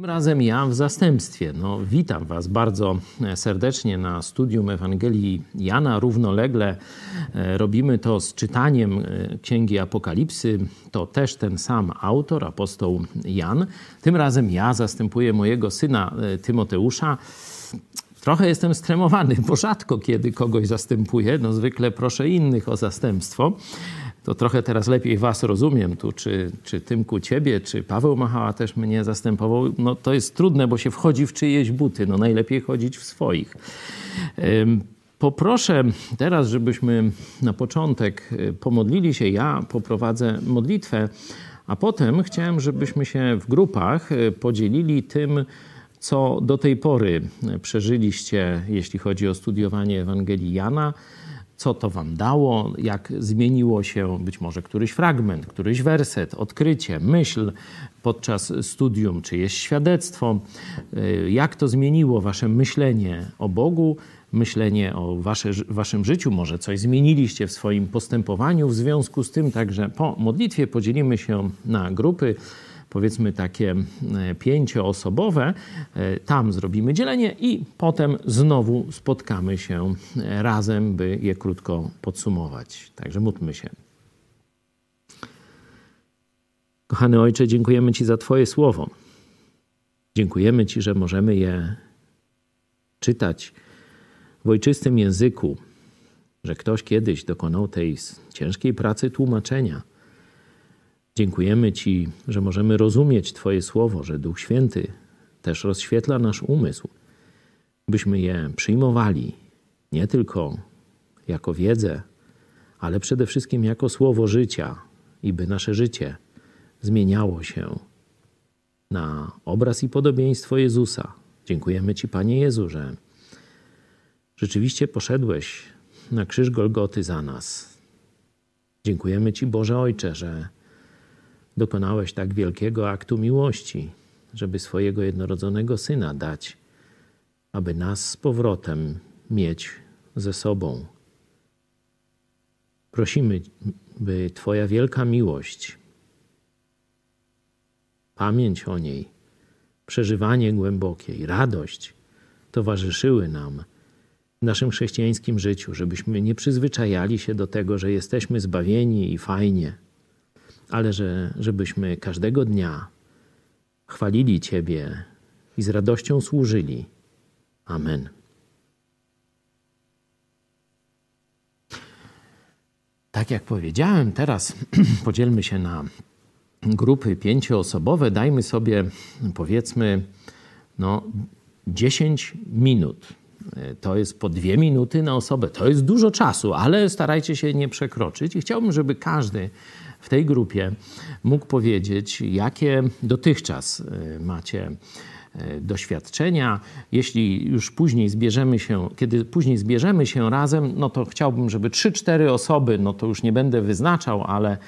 Tym razem ja w zastępstwie. No, witam Was bardzo serdecznie na studium Ewangelii Jana. Równolegle e, robimy to z czytaniem e, Księgi Apokalipsy. To też ten sam autor, apostoł Jan. Tym razem ja zastępuję mojego syna e, Tymoteusza. Trochę jestem stremowany, bo rzadko kiedy kogoś zastępuję. No, zwykle proszę innych o zastępstwo to trochę teraz lepiej was rozumiem tu, czy, czy Tymku ciebie, czy Paweł Machała też mnie zastępował. No to jest trudne, bo się wchodzi w czyjeś buty. No najlepiej chodzić w swoich. Poproszę teraz, żebyśmy na początek y, pomodlili się. Ja poprowadzę modlitwę, a potem chciałem, żebyśmy się w grupach y, podzielili tym, co do tej pory przeżyliście, jeśli chodzi o studiowanie Ewangelii Jana co to wam dało, jak zmieniło się być może któryś fragment, któryś werset, odkrycie, myśl podczas studium, czy jest świadectwo, y, jak to zmieniło wasze myślenie o Bogu, myślenie o wasze, waszym życiu, może coś zmieniliście w swoim postępowaniu w związku z tym, także po modlitwie podzielimy się na grupy powiedzmy takie e, pięcioosobowe. E, tam zrobimy dzielenie i potem znowu spotkamy się e, razem, by je krótko podsumować. Także módlmy się. Kochany Ojcze, dziękujemy Ci za Twoje słowo. Dziękujemy Ci, że możemy je czytać w ojczystym języku, że ktoś kiedyś dokonał tej ciężkiej pracy tłumaczenia Dziękujemy Ci, że możemy rozumieć Twoje słowo, że Duch Święty też rozświetla nasz umysł, byśmy je przyjmowali nie tylko jako wiedzę, ale przede wszystkim jako słowo życia i by nasze życie zmieniało się na obraz i podobieństwo Jezusa. Dziękujemy Ci, Panie Jezu, że rzeczywiście poszedłeś na krzyż Golgoty za nas. Dziękujemy Ci, Boże Ojcze, że dokonałeś tak wielkiego aktu miłości, żeby swojego jednorodzonego syna dać, aby nas z powrotem mieć ze sobą. Prosimy, by Twoja wielka miłość, pamięć o niej, przeżywanie głębokie i radość towarzyszyły nam w naszym chrześcijańskim życiu, żebyśmy nie przyzwyczajali się do tego, że jesteśmy zbawieni i fajnie ale że, żebyśmy każdego dnia chwalili Ciebie i z radością służyli. Amen. Tak jak powiedziałem, teraz podzielmy się na grupy pięcioosobowe. Dajmy sobie, powiedzmy, no, 10 minut. To jest po dwie minuty na osobę. To jest dużo czasu, ale starajcie się nie przekroczyć. I chciałbym, żeby każdy w tej grupie mógł powiedzieć, jakie dotychczas y, macie y, doświadczenia. Jeśli już później zbierzemy się, kiedy później zbierzemy się razem, no to chciałbym, żeby 3-4 osoby, no to już nie będę wyznaczał, ale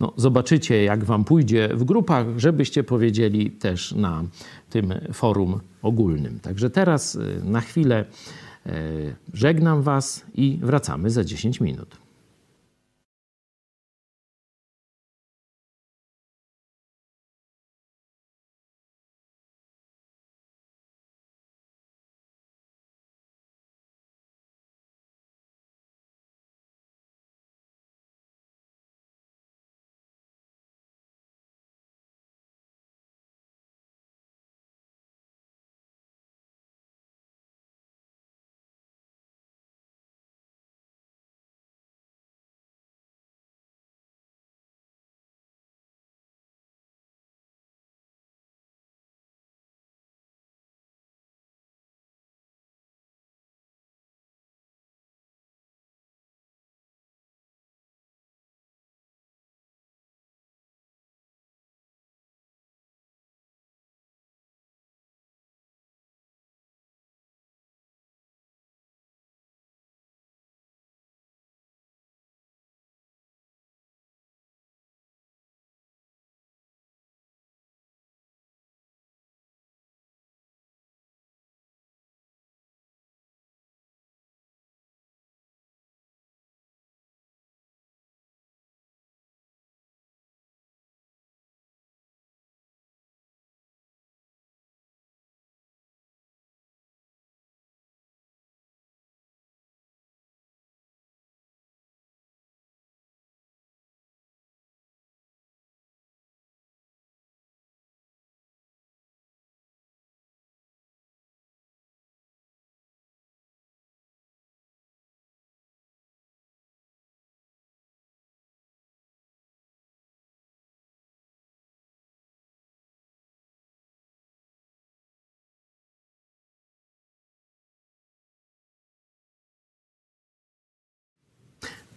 no zobaczycie, jak wam pójdzie w grupach, żebyście powiedzieli też na tym forum ogólnym. Także teraz y, na chwilę żegnam was i wracamy za 10 minut.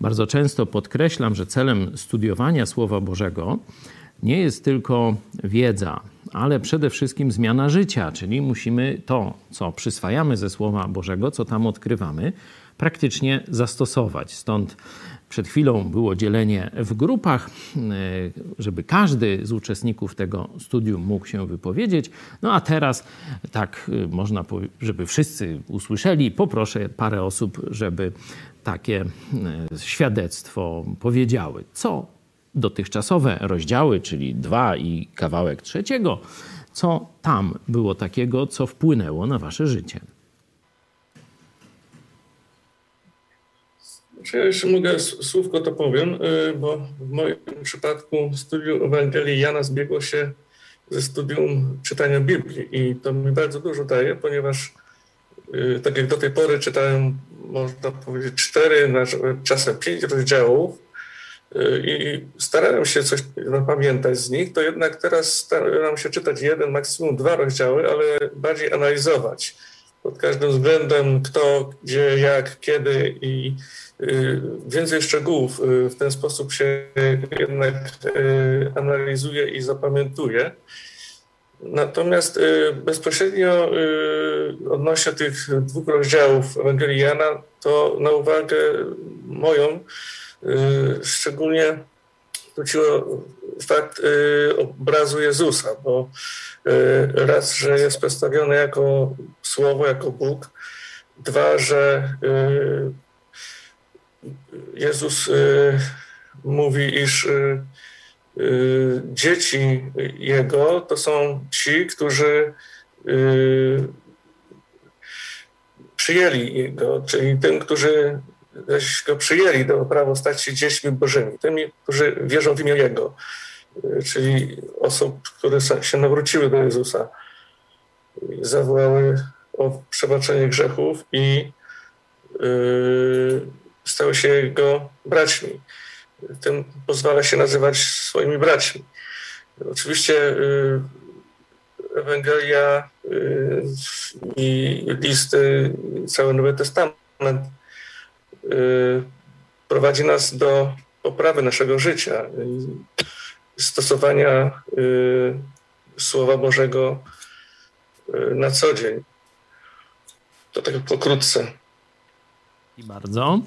Bardzo często podkreślam, że celem studiowania Słowa Bożego nie jest tylko wiedza, ale przede wszystkim zmiana życia, czyli musimy to, co przyswajamy ze Słowa Bożego, co tam odkrywamy, praktycznie zastosować. Stąd przed chwilą było dzielenie w grupach, e, żeby każdy z uczestników tego studium mógł się wypowiedzieć. No a teraz, tak e, można, żeby wszyscy usłyszeli, poproszę parę osób, żeby takie e, świadectwo powiedziały. Co dotychczasowe rozdziały, czyli dwa i kawałek trzeciego, co tam było takiego, co wpłynęło na wasze życie? Czy ja jeszcze mogę słówko to powiem, y, bo w moim przypadku studium Ewangelii Jana zbiegło się ze studium czytania Biblii i to mi bardzo dużo daje, ponieważ y, tak jak do tej pory czytałem, można powiedzieć, cztery, czasem pięć rozdziałów y, i starałem się coś zapamiętać z nich, to jednak teraz staram się czytać jeden, maksimum dwa rozdziały, ale bardziej analizować pod każdym względem kto, gdzie, jak, kiedy i więcej szczegółów y, w ten sposób się jednak y, analizuje i zapamiętuje. Natomiast bezpośrednio odnośnie tych dwóch rozdziałów Ewangelii Jana, to na uwagę moją szczególnie zwróciło fakt obrazu Jezusa, bo raz, że jest przedstawiony jako Słowo, jako Bóg, dwa, że Jezus y, mówi, iż y, y, dzieci Jego to są ci, którzy przyjęli Jego, czyli tym, którzy go przyjęli do prawa stać się dziećmi Bożymi, tymi, którzy wierzą w imię Jego, czyli osób, które się nawróciły do Jezusa, zawołały o przebaczenie grzechów i stały się jego braćmi. Tym pozwala się nazywać swoimi braćmi. Oczywiście y, Ewangelia y, i listy, cały Nowy Testament y, prowadzi nas do poprawy naszego życia, stosowania Słowa Bożego na co dzień. To tak pokrótce. I bardzo.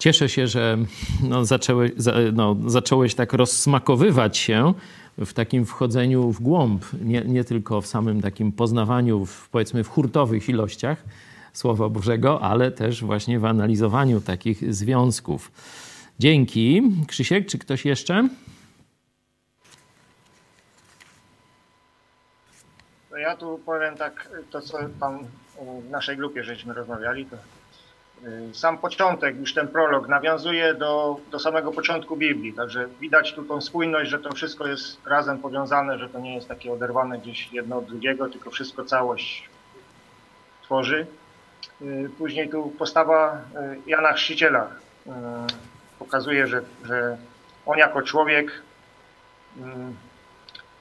Cieszę się, że no, zaczęłeś, no, zacząłeś tak rozsmakowywać się w takim wchodzeniu w głąb, nie, nie tylko w samym takim poznawaniu, w, powiedzmy w hurtowych ilościach Słowa Bożego, ale też właśnie w analizowaniu takich związków. Dzięki. Krzysiek, czy ktoś jeszcze? Ja tu powiem tak, to co tam w naszej grupie żeśmy rozmawiali, to sam początek, już ten prolog nawiązuje do, do samego początku Biblii, także widać tu tą spójność, że to wszystko jest razem powiązane, że to nie jest takie oderwane gdzieś jedno od drugiego, tylko wszystko całość tworzy. Y, później tu postawa y, Jana Chrzciciela pokazuje, że, że on jako człowiek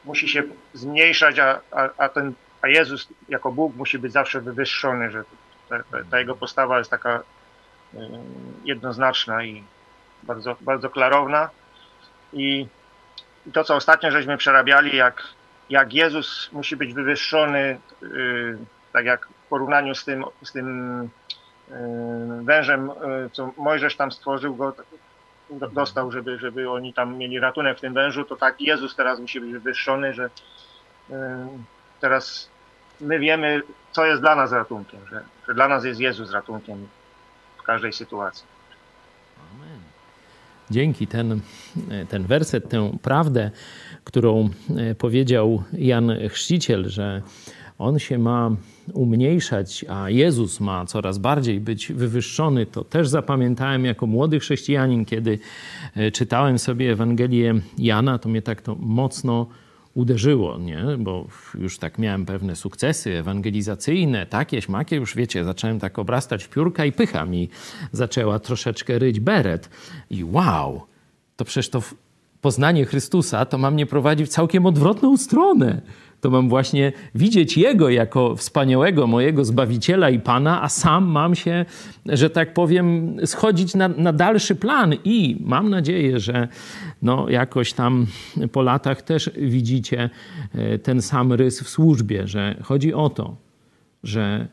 musi się zmniejszać, a, a, a, ten, a Jezus jako Bóg musi być zawsze wywyższony, że ta, ta, jego postawa jest taka jednoznaczna i bardzo, bardzo klarowna. I, to, co ostatnio żeśmy przerabiali, jak, jak Jezus musi być wywyższony, yy, tak jak w porównaniu z tym, z tym yy, wężem, yy, co Mojżesz tam stworzył, go dostał, żeby, żeby oni tam mieli ratunek w tym wężu, to tak Jezus teraz musi być wywyższony, że teraz my wiemy, co jest dla nas ratunkiem, że, że dla nas jest Jezus ratunkiem w każdej sytuacji. Amen. Dzięki ten, ten werset, tę prawdę, którą e, powiedział Jan Chrzciciel, że on się ma umniejszać, a Jezus ma coraz bardziej być wywyższony, to też zapamiętałem jako młody chrześcijanin, kiedy e, czytałem sobie Ewangelię Jana, to mnie tak to mocno uderzyło, nie? bo już tak miałem pewne sukcesy ewangelizacyjne, takie, śmakie, już wiecie, zacząłem tak obrastać piórka i pycha mi zaczęła troszeczkę ryć beret. I wow, to przecież to poznanie Chrystusa to ma mnie prowadzić w całkiem odwrotną stronę. To mam właśnie widzieć Jego jako wspaniałego mojego Zbawiciela i Pana, a sam mam się, że tak powiem, schodzić na, na dalszy plan. I mam nadzieję, że no, jakoś tam po latach też widzicie e, ten sam rys w służbie, że chodzi o to, że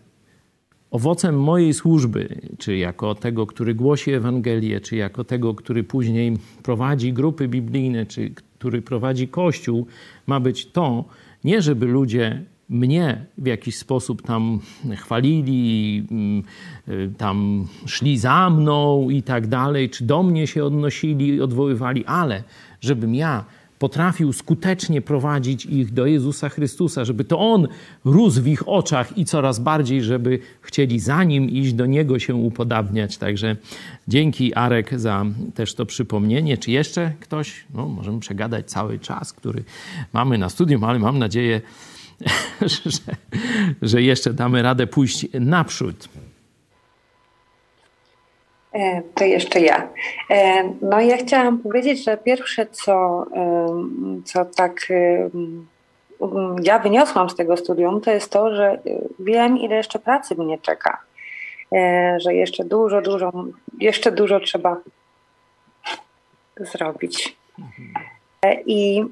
owocem mojej służby, czy jako tego, który głosi Ewangelię, czy jako tego, który później prowadzi grupy biblijne, czy który prowadzi Kościół, ma być to, nie żeby ludzie mnie w jakiś sposób tam chwalili, mm, y, tam szli za mną i tak dalej, czy do mnie się odnosili, odwoływali, ale żebym ja potrafił skutecznie prowadzić ich do Jezusa Chrystusa, żeby to On rósł w ich oczach i coraz bardziej, żeby chcieli za Nim iść, do Niego się upodabniać. Także dzięki Arek za też to przypomnienie. Czy jeszcze ktoś? No, możemy przegadać cały czas, który mamy na studium, ale mam nadzieję, że, że jeszcze damy radę pójść naprzód. E, to jeszcze ja. E, no ja chciałam powiedzieć, że pierwsze co, co tak ja wyniosłam z tego studium, to jest to, że wiem, ile jeszcze pracy mnie czeka. E, że jeszcze dużo, dużo, jeszcze dużo trzeba zrobić. I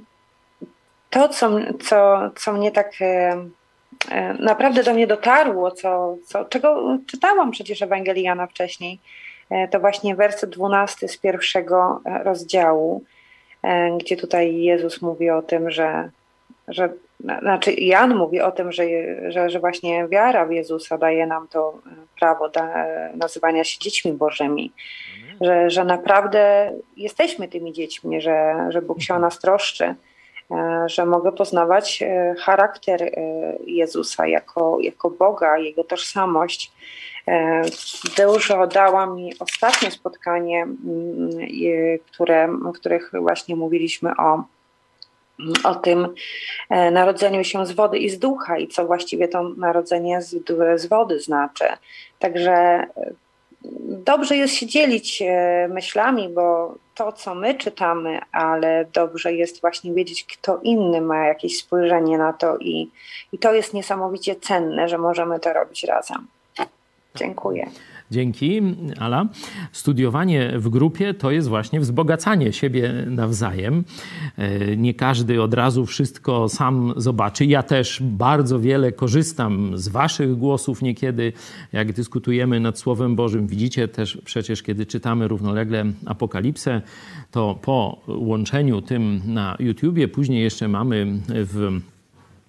to, co, co, co mnie tak naprawdę do mnie dotarło, co, co, czego czytałam przecież Ewangeliana wcześniej, E, to właśnie werset 12 z pierwszego e, rozdziału, e, gdzie tutaj Jezus mówi o tym, że, że znaczy Jan mówi o tym, że, że, że właśnie wiara w Jezusa daje nam to prawo da, nazywania się dziećmi Bożymi, że, że naprawdę jesteśmy tymi dziećmi, że, że Bóg się o nas troszczy, że mogę poznawać charakter Jezusa jako, jako Boga, Jego tożsamość Dużo dała mi ostatnie spotkanie, mm, które, w których właśnie mówiliśmy o, o tym e, narodzeniu się z wody i z ducha i co właściwie to narodzenie z, z wody znaczy. Także e, dobrze jest się dzielić e, myślami, bo to, co my czytamy, ale dobrze jest właśnie wiedzieć, kto inny ma jakieś spojrzenie na to i, i to jest niesamowicie cenne, że możemy to robić razem. Dziękuję. Dzięki, Ala. Studiowanie w grupie to jest właśnie wzbogacanie siebie nawzajem. E, nie każdy od razu wszystko sam zobaczy. Ja też bardzo wiele korzystam z Waszych głosów niekiedy, jak dyskutujemy nad Słowem Bożym. Widzicie też przecież, kiedy czytamy równolegle Apokalipsę, to po łączeniu tym na YouTubie, później jeszcze mamy w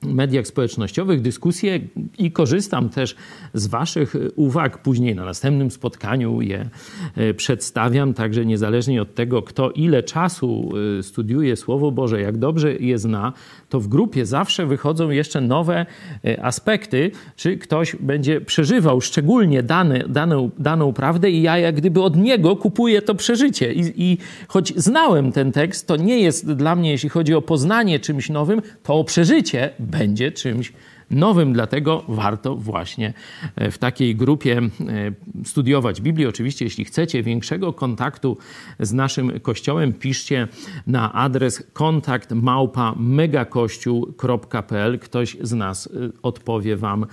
mediach społecznościowych dyskusje i korzystam też z Waszych uwag. Później na następnym spotkaniu je e, przedstawiam, także niezależnie od tego, kto ile czasu e, studiuje Słowo Boże, jak dobrze je zna, to w grupie zawsze wychodzą jeszcze nowe e, aspekty, czy ktoś będzie przeżywał szczególnie dane, daną, daną prawdę i ja jak gdyby od niego kupuję to przeżycie. I, I choć znałem ten tekst, to nie jest dla mnie, jeśli chodzi o poznanie czymś nowym, to o przeżycie będzie czymś nowym, dlatego warto właśnie e, w takiej grupie e, studiować Biblię. Oczywiście, jeśli chcecie większego kontaktu z naszym Kościołem, piszcie na adres kontakt małpa megakościół.pl. Ktoś z nas e, odpowie wam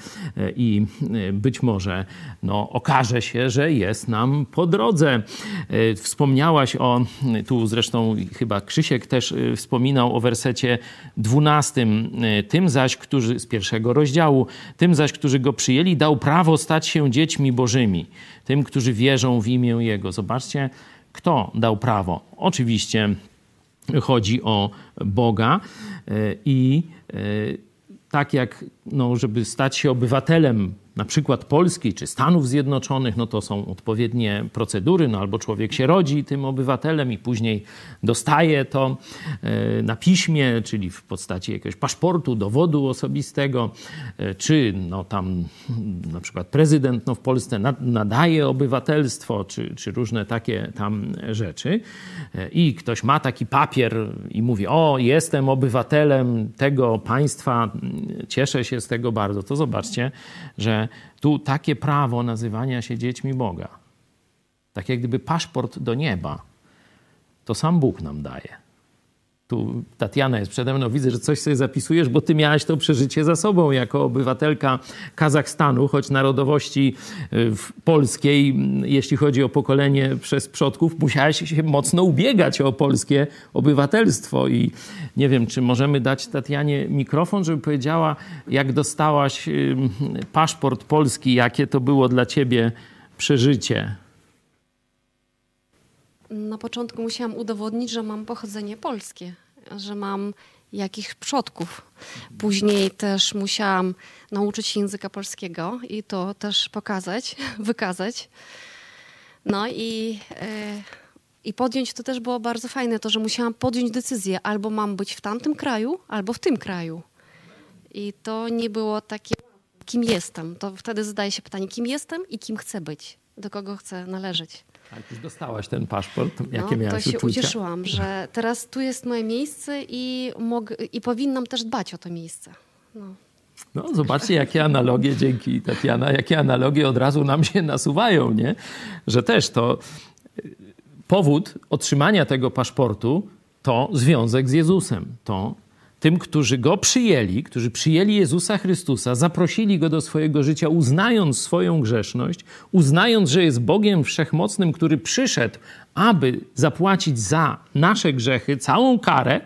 i być może no, okaże się, że jest nam po drodze. Wspomniałaś o, tu zresztą chyba Krzysiek też wspominał o wersecie 12. Tym zaś, którzy z pierwszego pierwszego rozdziału. Tym zaś, którzy go przyjęli, dał prawo stać się dziećmi bożymi. Tym, którzy wierzą w imię Jego. Zobaczcie, kto dał prawo. Oczywiście chodzi o Boga e, i e, tak jak, no, żeby stać się obywatelem na przykład Polski czy Stanów Zjednoczonych, no to są odpowiednie procedury, no albo człowiek się rodzi tym obywatelem i później dostaje to e, na piśmie, czyli w postaci jakiegoś paszportu, dowodu osobistego, e, czy no tam na przykład prezydent no w Polsce nadaje obywatelstwo, czy, czy różne takie tam rzeczy e, i ktoś ma taki papier i mówi, o jestem obywatelem tego państwa, cieszę się z tego bardzo, to zobaczcie, że tu takie prawo nazywania się dziećmi Boga, tak jak gdyby paszport do nieba, to sam Bóg nam daje. Tu Tatiana jest przede mną, widzę, że coś sobie zapisujesz, bo ty miałaś to przeżycie za sobą jako obywatelka Kazachstanu, choć narodowości y, polskiej, jeśli chodzi o pokolenie przez przodków, musiałaś się mocno ubiegać o polskie obywatelstwo i nie wiem, czy możemy dać Tatianie mikrofon, żeby powiedziała, jak dostałaś paszport polski, jakie to było dla ciebie przeżycie. Na początku musiałam udowodnić, że mam pochodzenie polskie, że mam jakichś przodków. Później też musiałam nauczyć się języka polskiego i to też pokazać, wykazać. No i, e, i podjąć to też było bardzo fajne, to, że musiałam podjąć decyzję, albo mam być w tamtym kraju, albo w tym kraju. I to nie było takie, kim jestem. To wtedy zadaje się pytanie, kim jestem i kim chcę być, do kogo chcę należeć. Jak już dostałaś ten paszport, jakie no, miałaś to się uczucia? ucieszyłam, że teraz tu jest moje miejsce i, mog- i powinnam też dbać o to miejsce. No. No, zobaczcie, jakie analogie, dzięki Tatiana, jakie analogie od razu nam się nasuwają, nie? Że też to y, powód otrzymania tego paszportu to związek z Jezusem. To tym, którzy go przyjęli, którzy przyjęli Jezusa Chrystusa, zaprosili go do swojego życia, uznając swoją grzeszność, uznając, że jest Bogiem wszechmocnym, który przyszedł, aby zapłacić za nasze grzechy całą karę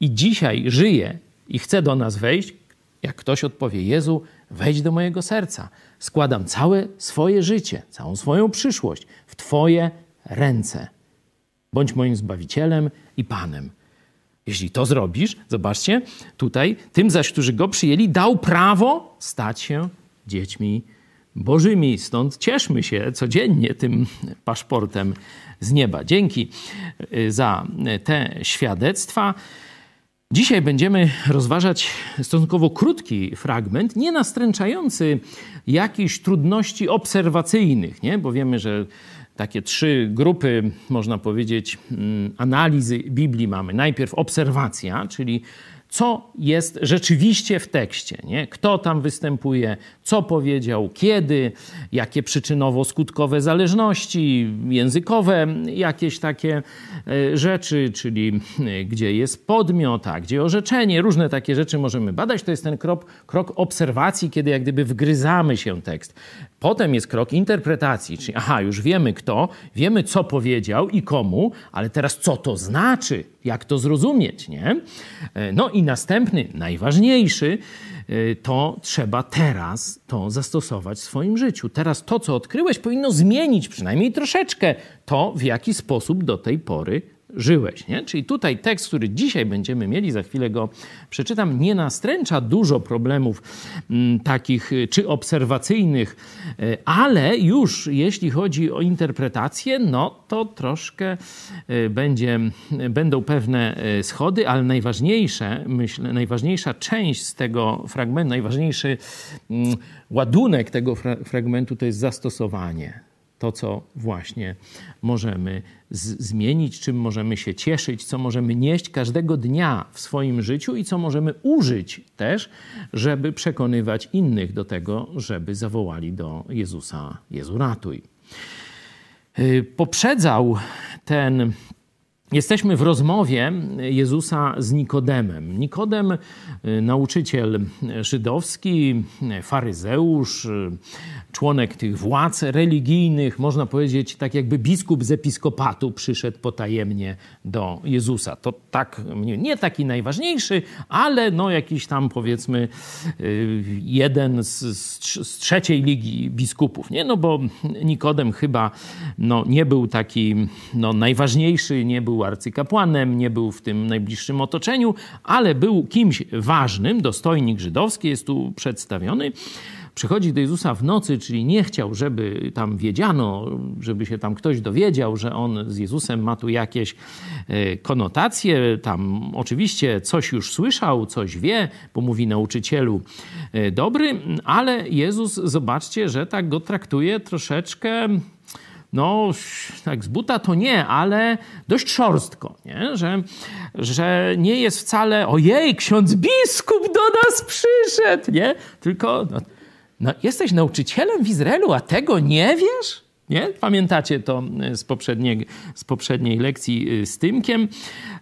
i dzisiaj żyje i chce do nas wejść, jak ktoś odpowie: Jezu, wejdź do mojego serca. Składam całe swoje życie, całą swoją przyszłość w Twoje ręce. Bądź moim zbawicielem i Panem. Jeśli to zrobisz, zobaczcie, tutaj tym zaś, którzy go przyjęli, dał prawo stać się dziećmi Bożymi. Stąd cieszmy się codziennie tym paszportem z nieba. Dzięki y, za te świadectwa. Dzisiaj będziemy rozważać stosunkowo krótki fragment, nie nastręczający jakichś trudności obserwacyjnych, nie? bo wiemy, że takie trzy grupy, można powiedzieć, mm, analizy Biblii mamy. Najpierw obserwacja, czyli co jest rzeczywiście w tekście, nie? kto tam występuje, co powiedział, kiedy, jakie przyczynowo-skutkowe zależności językowe, jakieś takie e, rzeczy, czyli e, gdzie jest podmiot, a gdzie orzeczenie, różne takie rzeczy możemy badać. To jest ten krok, krok obserwacji, kiedy jak gdyby wgryzamy się tekst. Potem jest krok interpretacji, czyli aha, już wiemy kto, wiemy co powiedział i komu, ale teraz co to znaczy, jak to zrozumieć, nie? E, no i następny, najważniejszy, e, to trzeba teraz to zastosować w swoim życiu. Teraz to, co odkryłeś, powinno zmienić przynajmniej troszeczkę to, w jaki sposób do tej pory żyłeś. Nie? Czyli tutaj tekst, który dzisiaj będziemy mieli, za chwilę go przeczytam, nie nastręcza dużo problemów m, mm, takich y, czy obserwacyjnych, y, ale już jeśli chodzi o interpretację, no to troszkę y, będzie, będą pewne schody, ale najważniejsze, myślę, najważniejsza część z tego fragmentu, najważniejszy m, mm, ładunek tego fra fragmentu to jest zastosowanie to, co właśnie możemy zmienić, czym możemy się cieszyć, co możemy nieść każdego dnia w swoim życiu i co możemy użyć też, żeby przekonywać innych do tego, żeby zawołali do Jezusa: Jezu, ratuj. Y, poprzedzał ten Jesteśmy w rozmowie Jezusa z Nikodemem. Nikodem, y, nauczyciel żydowski, faryzeusz, członek tych władz religijnych, można powiedzieć, tak jakby biskup z episkopatu przyszedł potajemnie do Jezusa. To tak, nie taki najważniejszy, ale no jakiś tam powiedzmy y, jeden z, z trzeciej ligi biskupów, nie? No bo Nikodem chyba no, nie był taki no, najważniejszy, nie był arcykapłanem, nie był w tym najbliższym otoczeniu, ale był kimś ważnym, dostojnik żydowski jest tu przedstawiony przychodzi do Jezusa w nocy, czyli nie chciał, żeby tam wiedziano, żeby się tam ktoś dowiedział, że on z Jezusem ma tu jakieś e, konotacje. Tam oczywiście coś już słyszał, coś wie, bo mówi nauczycielu e, dobry, ale Jezus, zobaczcie, że tak go traktuje troszeczkę no tak z buta to nie, ale dość szorstko, nie? Że, że nie jest wcale ojej, ksiądz biskup do nas przyszedł, nie? Tylko no, no, jesteś nauczycielem w Izraelu, a tego nie wiesz? Nie? Pamiętacie to z poprzedniej, z poprzedniej lekcji z Tymkiem.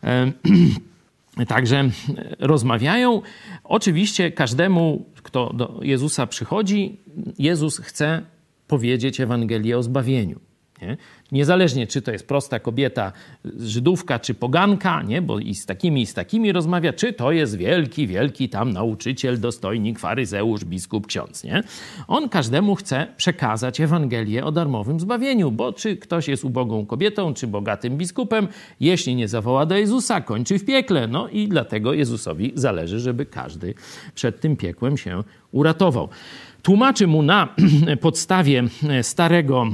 Także rozmawiają. Oczywiście każdemu, kto do Jezusa przychodzi, Jezus chce powiedzieć Ewangelię o zbawieniu. Nie? Niezależnie, czy to jest prosta kobieta, Żydówka, czy poganka, nie? bo i z takimi, i z takimi rozmawia, czy to jest wielki, wielki tam nauczyciel, dostojnik, faryzeusz, biskup, ksiądz. Nie? On każdemu chce przekazać Ewangelię o darmowym zbawieniu, bo czy ktoś jest ubogą kobietą, czy bogatym biskupem, jeśli nie zawoła do Jezusa, kończy w piekle. No i dlatego Jezusowi zależy, żeby każdy przed tym piekłem się uratował. Tłumaczy mu na podstawie starego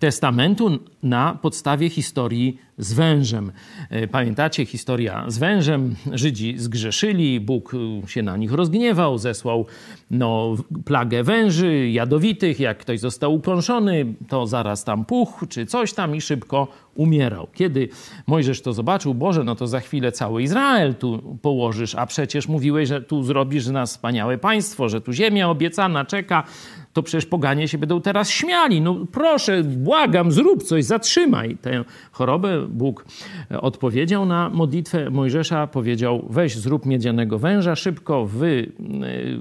Testamentu na podstawie historii z wężem. E, pamiętacie, historia z wężem. Żydzi zgrzeszyli, Bóg się na nich rozgniewał, zesłał no, plagę węży jadowitych. Jak ktoś został ukąszony, to zaraz tam puch czy coś tam i szybko umierał. Kiedy Mojżesz to zobaczył, Boże, no to za chwilę cały Izrael tu położysz, a przecież mówiłeś, że tu zrobisz nas wspaniałe państwo, że tu ziemia obiecana czeka, to przecież poganie się będą teraz śmiali. No proszę, błagam, zrób coś, zatrzymaj tę chorobę. Bóg odpowiedział na modlitwę Mojżesza, powiedział weź zrób miedzianego węża szybko, wy,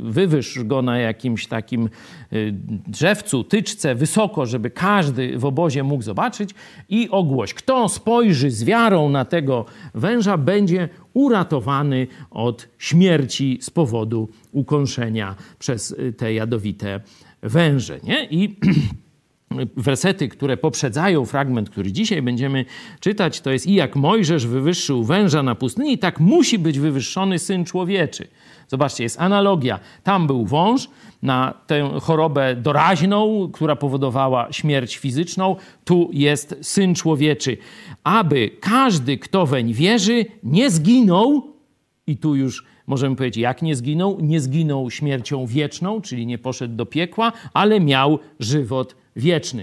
wywyż go na jakimś takim y, drzewcu, tyczce, wysoko, żeby każdy w obozie mógł zobaczyć i ogłoś. Kto spojrzy z wiarą na tego węża, będzie uratowany od śmierci z powodu ukąszenia przez te jadowite węże. Nie? I wersety, które poprzedzają fragment, który dzisiaj będziemy czytać, to jest i jak Mojżesz wywyższył węża na pustyni, tak musi być wywyższony Syn Człowieczy. Zobaczcie, jest analogia. Tam był wąż na tę chorobę doraźną, która powodowała śmierć fizyczną. Tu jest Syn Człowieczy. Aby każdy, kto weń wierzy, nie zginął, i tu już możemy powiedzieć, jak nie zginął? Nie zginął śmiercią wieczną, czyli nie poszedł do piekła, ale miał żywot.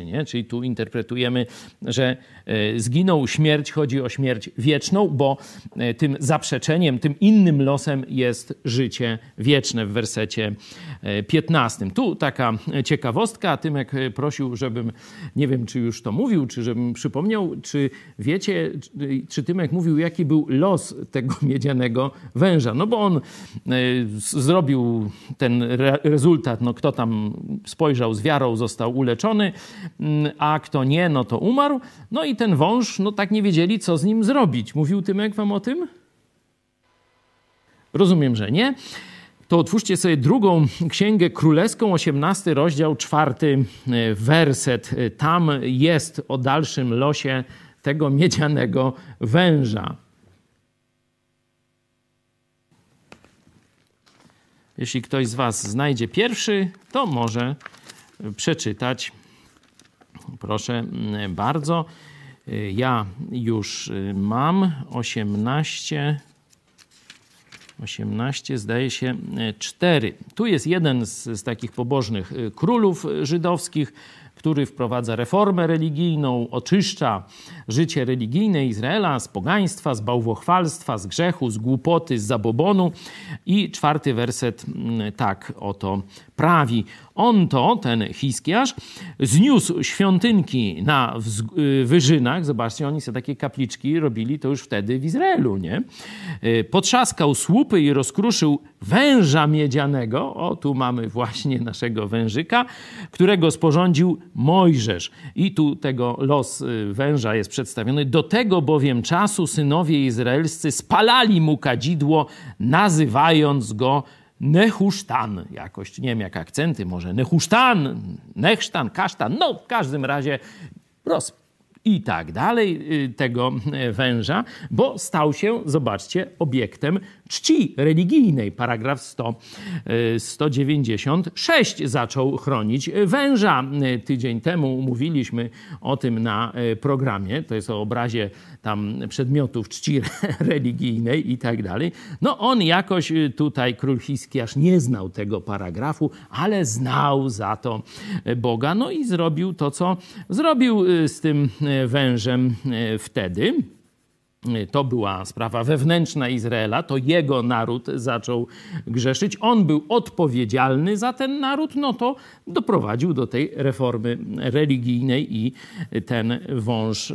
Nie? Czyli tu interpretujemy, że e, zginął śmierć, chodzi o śmierć wieczną, bo e, tym zaprzeczeniem, tym innym losem jest życie wieczne w wersecie 15. E, tu taka ciekawostka. Tymek prosił, żebym, nie wiem czy już to mówił, czy żebym przypomniał, czy wiecie, czy Tymek mówił, jaki był los tego miedzianego węża. No bo on zrobił ten rezultat, no kto tam spojrzał z wiarą, został uleczony, Mm, a kto nie, no to umarł. No i ten wąż, no tak nie wiedzieli, co z nim zrobić. Mówił Tymek wam o tym? Rozumiem, że nie. To otwórzcie sobie drugą księgę królewską, 18 rozdział, czwarty e, werset. Tam jest o dalszym losie tego miedzianego węża. Jeśli ktoś z Was znajdzie pierwszy, to może przeczytać Proszę bardzo. Y, ja już y, mam 18. 18, zdaje się 4. Y, tu jest jeden z, z takich pobożnych królów żydowskich, który wprowadza reformę religijną, oczyszcza życie religijne Izraela z pogaństwa, z bałwochwalstwa, z grzechu, z głupoty, z zabobonu. I czwarty werset tak oto prawi. On to, ten Hiskiarz, zniósł świątynki na y, wyżynach. Zobaczcie, oni sobie takie kapliczki robili to już wtedy w Izraelu, nie? Y, potrzaskał słupy i rozkruszył węża miedzianego. O, tu mamy właśnie naszego wężyka, którego sporządził Mojżesz. I tu tego los y, węża jest przedstawiony. Do tego bowiem czasu synowie izraelscy spalali mu kadzidło, nazywając go Nehusztan, jakoś, nie wiem jak akcenty, może Nehusztan, Nechsztan, Kasztan, no w każdym razie roz, i tak dalej y, tego e, węża, bo stał się, zobaczcie, obiektem czci religijnej. Paragraf 100, 196 e, zaczął chronić węża. E, tydzień temu mówiliśmy o tym na programie. To jest o obrazie tam przedmiotów czci religijnej i tak dalej. No on jakoś tutaj, król Hiskiarz, nie znał tego paragrafu, ale znał za to Boga. No i zrobił to, co zrobił z tym wężem wtedy. To była sprawa wewnętrzna Izraela, to jego naród zaczął grzeszyć. On był odpowiedzialny za ten naród, no to doprowadził do tej reformy religijnej i ten wąż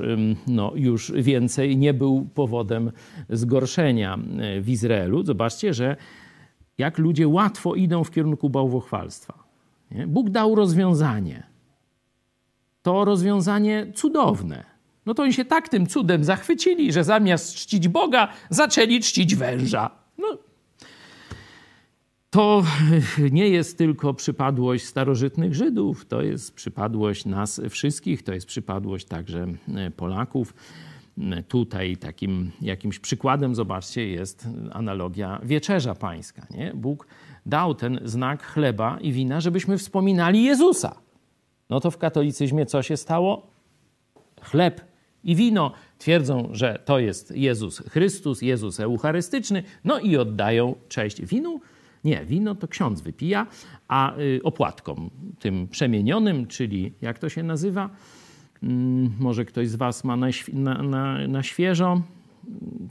no, już więcej nie był powodem zgorszenia w Izraelu. Zobaczcie, że jak ludzie łatwo idą w kierunku bałwochwalstwa. Nie? Bóg dał rozwiązanie. To rozwiązanie cudowne no to oni się tak tym cudem zachwycili, że zamiast czcić Boga, zaczęli czcić węża. No. To nie jest tylko przypadłość starożytnych Żydów, to jest przypadłość nas wszystkich, to jest przypadłość także e, Polaków. Tutaj takim jakimś przykładem, zobaczcie, jest analogia wieczerza pańska. Nie? Bóg dał ten znak chleba i wina, żebyśmy wspominali Jezusa. No to w katolicyzmie co się stało? Chleb i wino. Twierdzą, że to jest Jezus Chrystus, Jezus Eucharystyczny, no i oddają cześć winu. Nie, wino to ksiądz wypija, a y, opłatkom tym przemienionym, czyli jak to się nazywa? Hmm, może ktoś z Was ma na, na, na, na świeżo.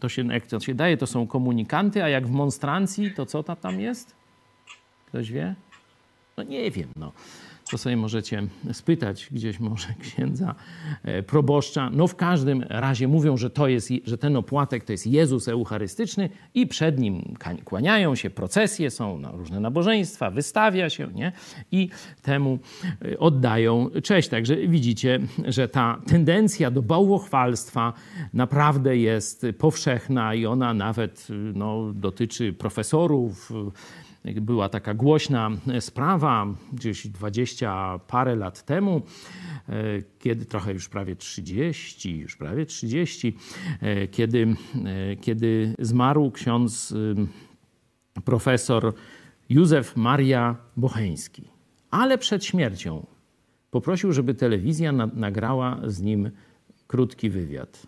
To się, jak to się daje, to są komunikanty, a jak w monstrancji, to co tam jest? Ktoś wie? No nie wiem, no to sobie możecie spytać gdzieś może księdza e, proboszcza. No w każdym razie mówią, że to jest, że ten opłatek to jest Jezus Eucharystyczny i przed nim kłaniają się, procesje są, no, różne nabożeństwa, wystawia się, nie? I temu e, oddają cześć. Także widzicie, że ta tendencja do bałwochwalstwa naprawdę jest powszechna i ona nawet no, dotyczy profesorów, była taka głośna sprawa gdzieś dwadzieścia parę lat temu, e, kiedy trochę już prawie 30, już prawie 30, e, kiedy, e, kiedy zmarł ksiądz profesor Józef Maria Bocheński. Ale przed śmiercią poprosił, żeby telewizja nagrała z nim krótki wywiad.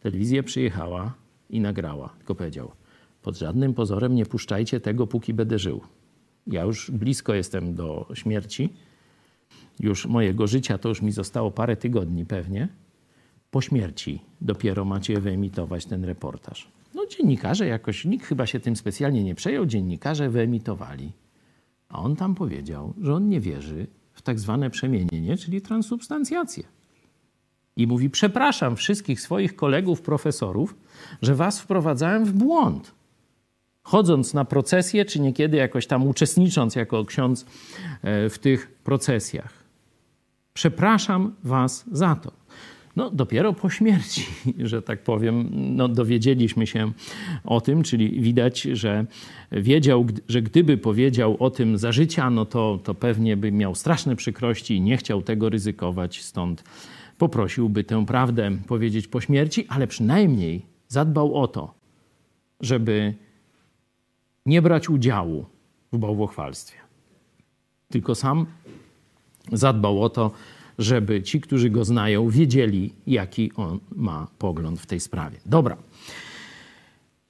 Telewizja przyjechała i nagrała, tylko powiedział – pod żadnym pozorem nie puszczajcie tego, póki będę żył. Ja już blisko jestem do śmierci. Już mojego życia to już mi zostało parę tygodni pewnie. Po śmierci dopiero macie wyemitować ten reportaż. No dziennikarze jakoś, nikt chyba się tym specjalnie nie przejął, dziennikarze wyemitowali. A on tam powiedział, że on nie wierzy w tak zwane przemienienie, czyli transubstancjację. I mówi: Przepraszam wszystkich swoich kolegów, profesorów, że was wprowadzałem w błąd chodząc na procesję, czy niekiedy jakoś tam uczestnicząc jako ksiądz e, w tych procesjach. Przepraszam Was za to. No, dopiero po śmierci, że tak powiem, no, dowiedzieliśmy się o tym, czyli widać, że wiedział, że gdyby powiedział o tym za życia, no to, to pewnie by miał straszne przykrości i nie chciał tego ryzykować, stąd poprosiłby tę prawdę powiedzieć po śmierci, ale przynajmniej zadbał o to, żeby nie brać udziału w bałwochwalstwie. Tylko sam zadbał o to, żeby ci, którzy go znają, wiedzieli, jaki on ma pogląd w tej sprawie. Dobra.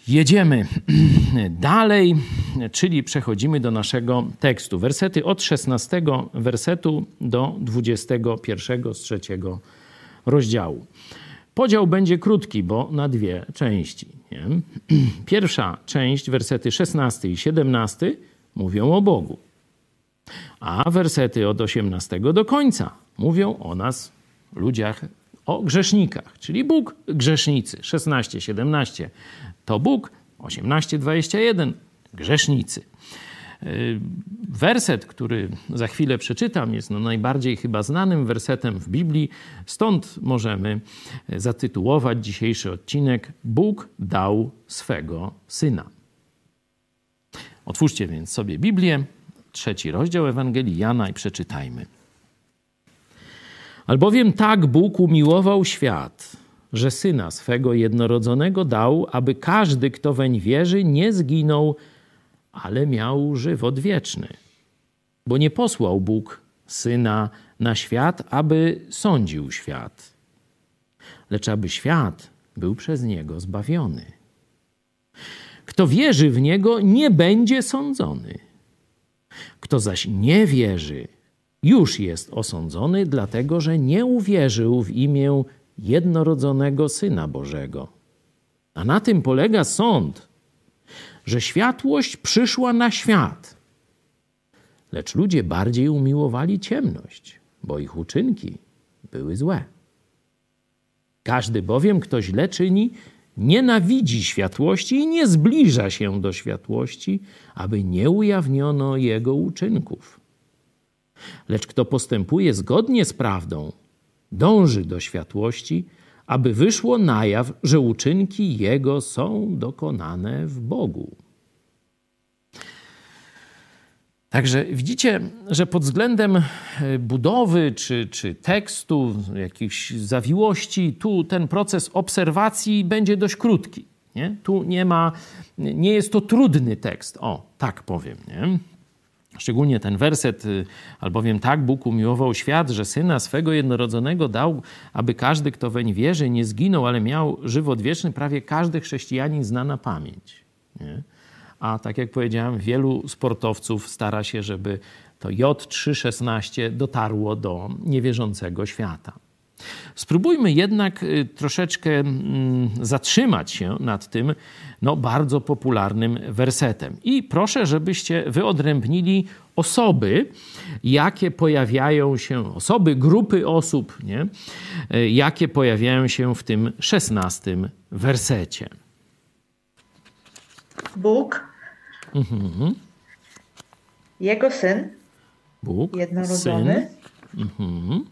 Jedziemy dalej, czyli przechodzimy do naszego tekstu. Wersety od 16 wersetu do 21 z trzeciego rozdziału. Podział będzie krótki, bo na dwie części. Nie? Pierwsza część, wersety 16 i 17, mówią o Bogu, a wersety od 18 do końca mówią o nas, ludziach, o grzesznikach, czyli Bóg, grzesznicy. 16, 17 to Bóg, 18, 21 grzesznicy. Werset, który za chwilę przeczytam, jest no najbardziej chyba znanym wersetem w Biblii, stąd możemy zatytułować dzisiejszy odcinek Bóg dał swego syna. Otwórzcie więc sobie Biblię, trzeci rozdział Ewangelii Jana i przeczytajmy. Albowiem tak Bóg umiłował świat, że syna swego jednorodzonego dał, aby każdy, kto weń wierzy, nie zginął, ale miał żywot wieczny. Bo nie posłał Bóg syna na świat, aby sądził świat, lecz aby świat był przez niego zbawiony. Kto wierzy w niego, nie będzie sądzony. Kto zaś nie wierzy, już jest osądzony, dlatego że nie uwierzył w imię jednorodzonego Syna Bożego. A na tym polega sąd, że światłość przyszła na świat. Lecz ludzie bardziej umiłowali ciemność, bo ich uczynki były złe. Każdy bowiem, kto źle czyni, nienawidzi światłości i nie zbliża się do światłości, aby nie ujawniono jego uczynków. Lecz kto postępuje zgodnie z prawdą, dąży do światłości, aby wyszło na jaw, że uczynki jego są dokonane w Bogu. Także widzicie, że pod względem e, budowy czy, czy tekstu, jakichś zawiłości, tu ten proces obserwacji będzie dość krótki. Nie? Tu nie ma, nie jest to trudny tekst, o, tak powiem. Nie? Szczególnie ten werset, y, albowiem tak Bóg umiłował świat, że Syna swego jednorodzonego dał, aby każdy, kto weń wierzy, nie zginął, ale miał żywot wieczny. Prawie każdy chrześcijanin zna na pamięć. Nie? A tak jak powiedziałem, wielu sportowców stara się, żeby to J316 dotarło do niewierzącego świata. Spróbujmy jednak y, troszeczkę mm, zatrzymać się nad tym no, bardzo popularnym wersetem. I proszę, żebyście wyodrębnili osoby, jakie pojawiają się, osoby, grupy osób, nie? Y, jakie pojawiają się w tym szesnastym wersecie. Bóg, mhm. Jego Syn, Bóg, jednorodzony, syn. Mhm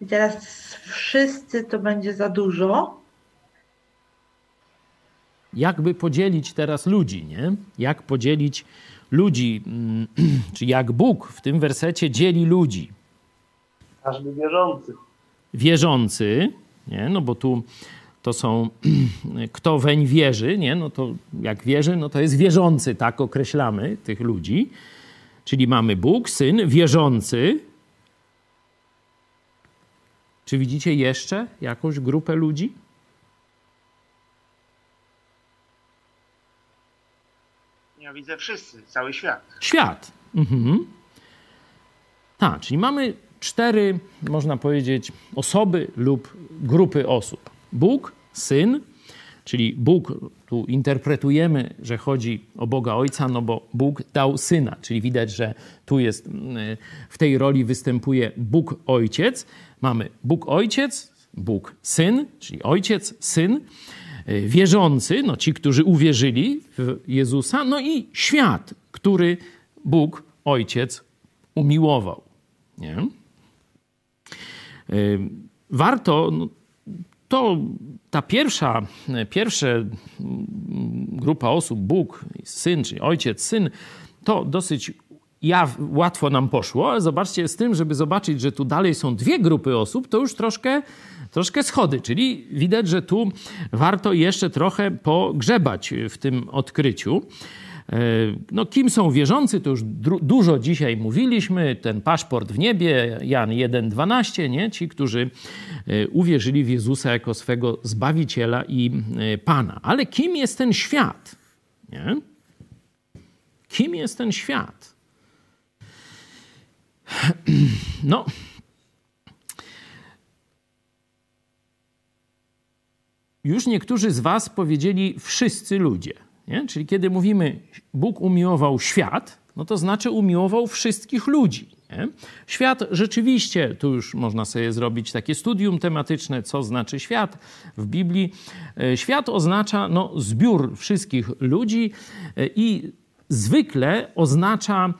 I teraz wszyscy to będzie za dużo. Jakby podzielić teraz ludzi, nie? Jak podzielić ludzi, mm, czy jak Bóg w tym wersecie dzieli ludzi? Każdy wierzący. Wierzący, nie? No bo tu to są, kto weń wierzy, nie? No to jak wierzy, no to jest wierzący, tak określamy tych ludzi. Czyli mamy Bóg, Syn, wierzący, czy widzicie jeszcze jakąś grupę ludzi? Ja widzę wszyscy, cały świat. Świat. Mhm. Tak, czyli mamy cztery, można powiedzieć, osoby lub grupy osób. Bóg, Syn, czyli Bóg, tu interpretujemy, że chodzi o Boga Ojca, no bo Bóg dał Syna, czyli widać, że tu jest, w tej roli występuje Bóg Ojciec, mamy Bóg Ojciec, Bóg Syn, czyli Ojciec, Syn, e, wierzący, no ci, którzy uwierzyli w Jezusa, no i świat, który Bóg Ojciec umiłował. Nie? E, warto, no, to ta pierwsza, pierwsza grupa osób, Bóg, Syn, czyli Ojciec, Syn, to dosyć ja, łatwo nam poszło, ale zobaczcie, z tym, żeby zobaczyć, że tu dalej są dwie grupy osób, to już troszkę, troszkę schody, czyli widać, że tu warto jeszcze trochę pogrzebać w tym odkryciu. E, no, kim są wierzący, to już dużo dzisiaj mówiliśmy. Ten paszport w niebie, Jan 1,12, nie? Ci, którzy e, uwierzyli w Jezusa jako swego Zbawiciela i e, Pana. Ale kim jest ten świat? Nie? Kim jest ten świat? No. Już niektórzy z Was powiedzieli wszyscy ludzie. Nie? Czyli kiedy mówimy Bóg umiłował świat, no to znaczy umiłował wszystkich ludzi. Nie? Świat rzeczywiście, tu już można sobie zrobić takie studium tematyczne, co znaczy świat w Biblii. E, świat oznacza no, zbiór wszystkich ludzi e, i zwykle oznacza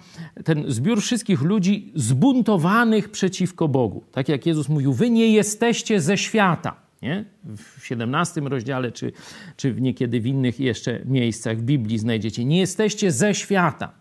ten zbiór wszystkich ludzi zbuntowanych przeciwko Bogu. Tak jak Jezus mówił, wy nie jesteście ze świata. Nie? W 17 rozdziale, czy, czy niekiedy w innych jeszcze miejscach w Biblii znajdziecie. Nie jesteście ze świata.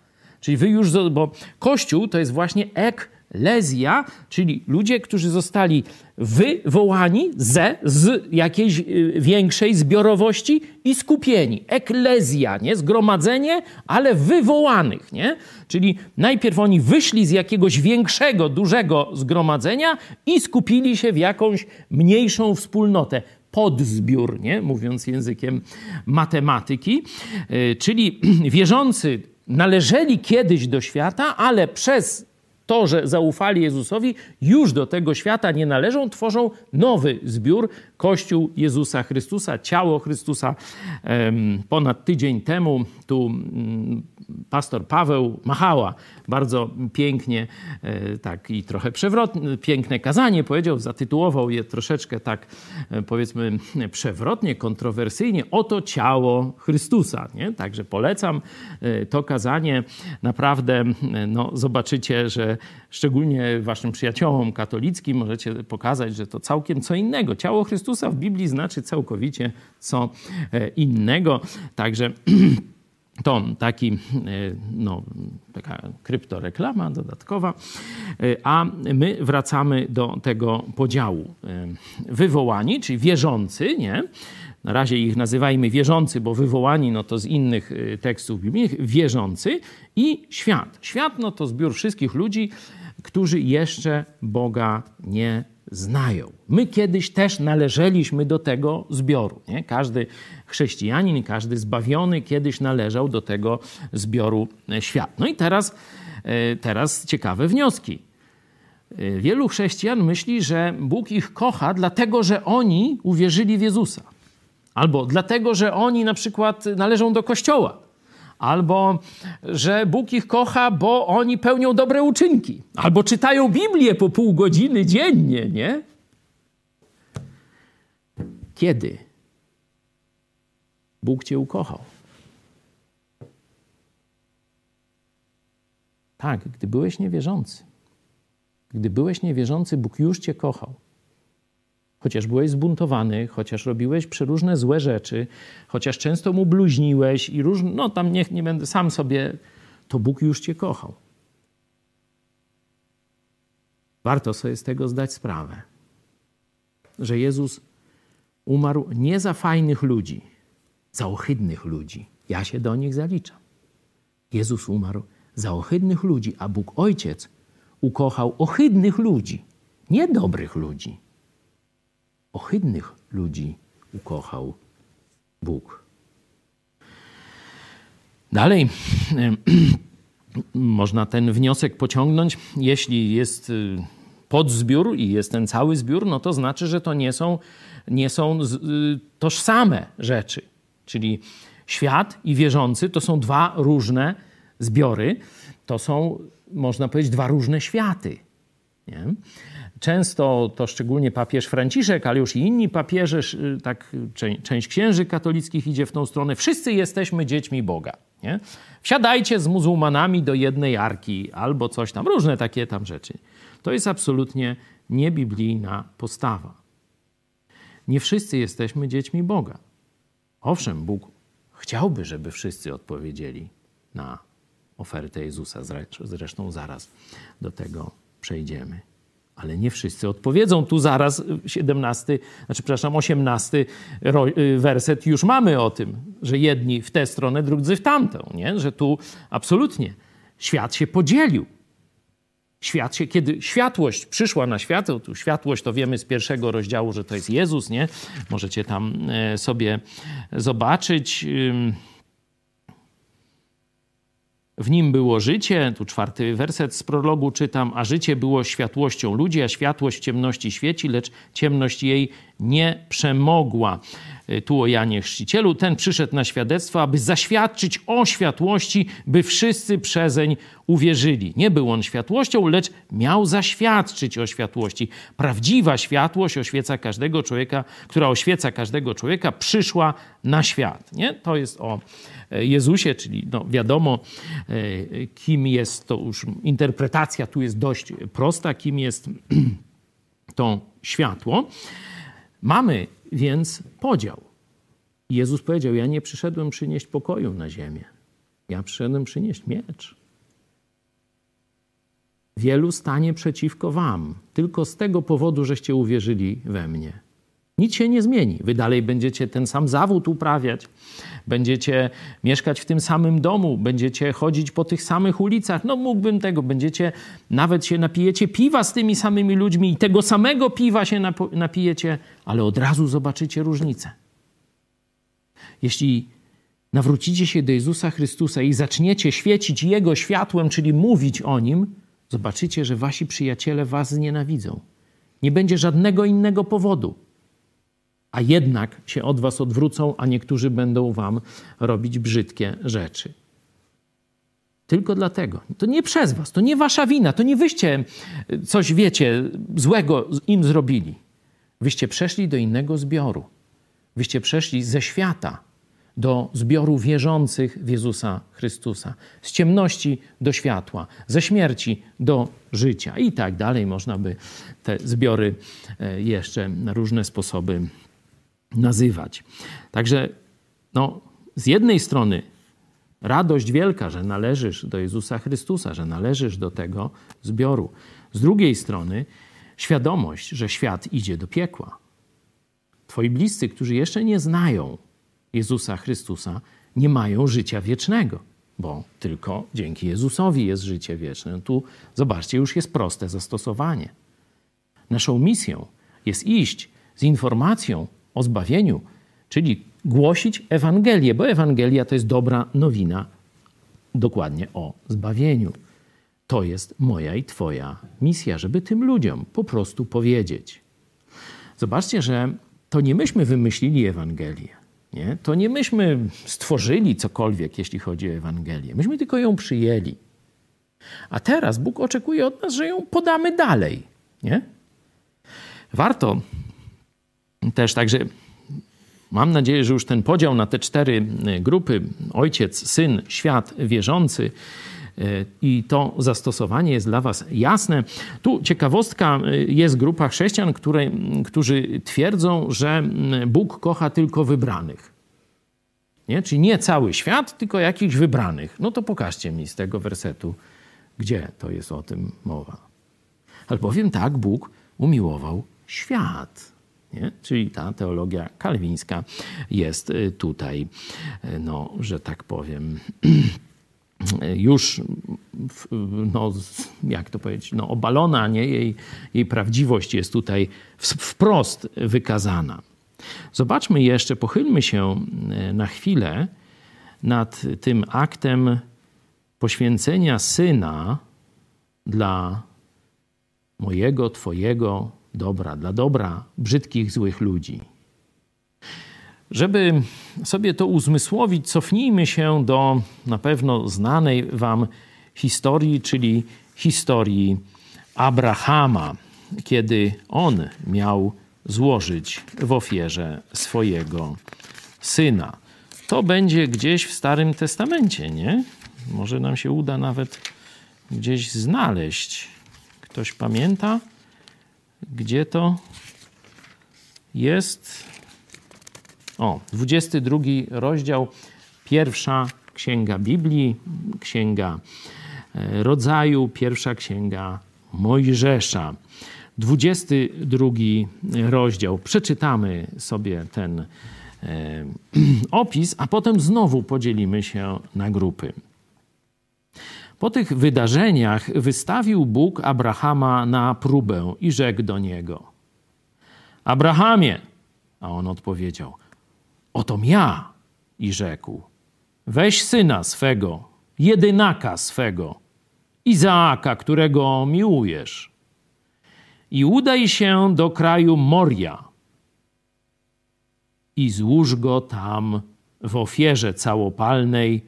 Czyli wy już, bo Kościół to jest właśnie ek Lezja, czyli ludzie, którzy zostali wywołani ze, z jakiejś y, większej zbiorowości i skupieni. Eklezja, nie? Zgromadzenie, ale wywołanych, nie? Czyli najpierw oni wyszli z jakiegoś większego, dużego zgromadzenia i skupili się w jakąś mniejszą wspólnotę podzbiór, nie? mówiąc językiem matematyki, y, czyli wierzący należeli kiedyś do świata, ale przez to, że zaufali Jezusowi, już do tego świata nie należą, tworzą nowy zbiór, Kościół Jezusa Chrystusa, ciało Chrystusa. Ponad tydzień temu tu mm, pastor Paweł Machała bardzo pięknie, e, tak i trochę przewrotnie, piękne kazanie powiedział, zatytułował je troszeczkę tak e, powiedzmy przewrotnie, kontrowersyjnie, oto ciało Chrystusa. Nie? Także polecam e, to kazanie. Naprawdę no, zobaczycie, że szczególnie waszym przyjaciołom katolickim możecie pokazać, że to całkiem co innego. Ciało Chrystusa w Biblii znaczy całkowicie co innego. Także To taki, e, no, taka kryptoreklama dodatkowa, e, a my wracamy do tego podziału. E, wywołani, czyli wierzący, nie? Na razie ich nazywajmy wierzący, bo wywołani no to z innych tekstów biblijnych, wierzący i świat. Świat no to zbiór wszystkich ludzi, którzy jeszcze Boga nie znają. My kiedyś też należeliśmy do tego zbioru. Nie? Każdy chrześcijanin, każdy zbawiony kiedyś należał do tego zbioru świat. No i teraz, e, teraz ciekawe wnioski. E, wielu chrześcijan myśli, że Bóg ich kocha, dlatego że oni uwierzyli w Jezusa. Albo dlatego, że oni na przykład należą do kościoła albo że Bóg ich kocha, bo oni pełnią dobre uczynki, albo czytają Biblię po pół godziny dziennie, nie? Kiedy Bóg cię ukochał? Tak, gdy byłeś niewierzący. Gdy byłeś niewierzący, Bóg już cię kochał chociaż byłeś zbuntowany, chociaż robiłeś przeróżne złe rzeczy, chociaż często mu bluźniłeś i różne, no tam niech nie będę sam sobie, to Bóg już cię kochał. Warto sobie z tego zdać sprawę, że Jezus umarł nie za fajnych ludzi, za ohydnych ludzi. Ja się do nich zaliczam. Jezus umarł za ohydnych ludzi, a Bóg Ojciec ukochał ohydnych ludzi, nie dobrych ludzi ohydnych ludzi ukochał Bóg. Dalej można ten wniosek pociągnąć, jeśli jest y, podzbiór i jest ten cały zbiór, no to znaczy, że to nie są, nie są y, tożsame rzeczy. Czyli świat i wierzący to są dwa różne zbiory, to są, można powiedzieć, dwa różne światy. Nie? Często to szczególnie papież Franciszek, ale już i inni papieże, tak część księży katolickich idzie w tą stronę. Wszyscy jesteśmy dziećmi Boga. Nie? Wsiadajcie z muzułmanami do jednej arki albo coś tam, różne takie tam rzeczy. To jest absolutnie niebiblijna postawa. Nie wszyscy jesteśmy dziećmi Boga. Owszem, Bóg chciałby, żeby wszyscy odpowiedzieli na ofertę Jezusa. Zresztą zaraz do tego przejdziemy. Ale nie wszyscy odpowiedzą. Tu zaraz 17, znaczy przepraszam, 18 y, werset już mamy o tym, że jedni w tę stronę, drudzy w tamtą, nie? Że tu absolutnie świat się podzielił. Świat się, kiedy światłość przyszła na świat, tu światłość to wiemy z pierwszego rozdziału, że to jest Jezus, nie? Możecie tam e, sobie zobaczyć. W nim było życie, tu czwarty werset z prologu czytam, a życie było światłością ludzi, a światłość w ciemności świeci, lecz ciemność jej nie przemogła. Y, tu o Janie Chrzcicielu. Ten przyszedł na świadectwo, aby zaświadczyć o światłości, by wszyscy przezeń uwierzyli. Nie był on światłością, lecz miał zaświadczyć o światłości. Prawdziwa światłość oświeca każdego człowieka, która oświeca każdego człowieka, przyszła na świat. Nie? To jest o Jezusie, czyli no wiadomo, e, kim jest to już interpretacja tu jest dość prosta, kim jest to światło. Mamy więc podział. Jezus powiedział: Ja nie przyszedłem przynieść pokoju na ziemię. Ja przyszedłem przynieść miecz. Wielu stanie przeciwko wam, tylko z tego powodu, żeście uwierzyli we mnie. Nic się nie zmieni. Wy dalej będziecie ten sam zawód uprawiać, będziecie mieszkać w tym samym domu, będziecie chodzić po tych samych ulicach. No mógłbym tego, będziecie, nawet się napijecie piwa z tymi samymi ludźmi i tego samego piwa się napijecie, ale od razu zobaczycie różnicę. Jeśli nawrócicie się do Jezusa Chrystusa i zaczniecie świecić Jego światłem, czyli mówić o Nim, zobaczycie, że wasi przyjaciele was znienawidzą. Nie będzie żadnego innego powodu. A jednak się od was odwrócą, a niektórzy będą wam robić brzydkie rzeczy. Tylko dlatego. To nie przez was, to nie wasza wina, to nie wyście coś, wiecie, złego im zrobili. Wyście przeszli do innego zbioru. Wyście przeszli ze świata do zbioru wierzących w Jezusa Chrystusa. Z ciemności do światła, ze śmierci do życia i tak dalej. Można by te zbiory e, jeszcze na różne sposoby nazywać. Także no, z jednej strony radość wielka, że należysz do Jezusa Chrystusa, że należysz do tego zbioru. Z drugiej strony świadomość, że świat idzie do piekła. Twoi bliscy, którzy jeszcze nie znają Jezusa Chrystusa, nie mają życia wiecznego, bo tylko dzięki Jezusowi jest życie wieczne. Tu zobaczcie, już jest proste zastosowanie. Naszą misją jest iść z informacją o zbawieniu, czyli głosić Ewangelię, bo Ewangelia to jest dobra nowina dokładnie o zbawieniu. To jest moja i Twoja misja, żeby tym ludziom po prostu powiedzieć. Zobaczcie, że to nie myśmy wymyślili Ewangelię. Nie? To nie myśmy stworzyli cokolwiek, jeśli chodzi o Ewangelię. Myśmy tylko ją przyjęli. A teraz Bóg oczekuje od nas, że ją podamy dalej. Nie? Warto też także, mam nadzieję, że już ten podział na te cztery grupy ojciec, syn, świat, wierzący i to zastosowanie jest dla Was jasne. Tu ciekawostka, jest grupa chrześcijan, które, którzy twierdzą, że Bóg kocha tylko wybranych. Nie? Czyli nie cały świat, tylko jakichś wybranych. No to pokażcie mi z tego wersetu, gdzie to jest o tym mowa. Albowiem tak Bóg umiłował świat. Nie? Czyli ta teologia kalwińska jest tutaj, no, że tak powiem, już, no, jak to powiedzieć, no, obalona, nie? Jej, jej prawdziwość jest tutaj wprost wykazana. Zobaczmy jeszcze, pochylmy się e, na chwilę nad tym aktem poświęcenia syna dla mojego, Twojego dobra, dla dobra brzydkich, złych ludzi. Żeby sobie to uzmysłowić, cofnijmy się do na pewno znanej Wam historii, czyli historii Abrahama, kiedy on miał złożyć w ofierze swojego syna. To będzie gdzieś w Starym Testamencie, nie? Może nam się uda nawet gdzieś znaleźć. Ktoś pamięta, gdzie to jest? O, 22 rozdział, pierwsza księga Biblii, księga e, rodzaju, pierwsza księga Mojżesza. 22 rozdział. Przeczytamy sobie ten e, opis, a potem znowu podzielimy się na grupy. Po tych wydarzeniach wystawił Bóg Abrahama na próbę i rzekł do niego: Abrahamie, a on odpowiedział: Otom ja. I rzekł: Weź syna swego, jedynaka swego, Izaaka, którego miłujesz, i udaj się do kraju Moria i złóż go tam w ofierze całopalnej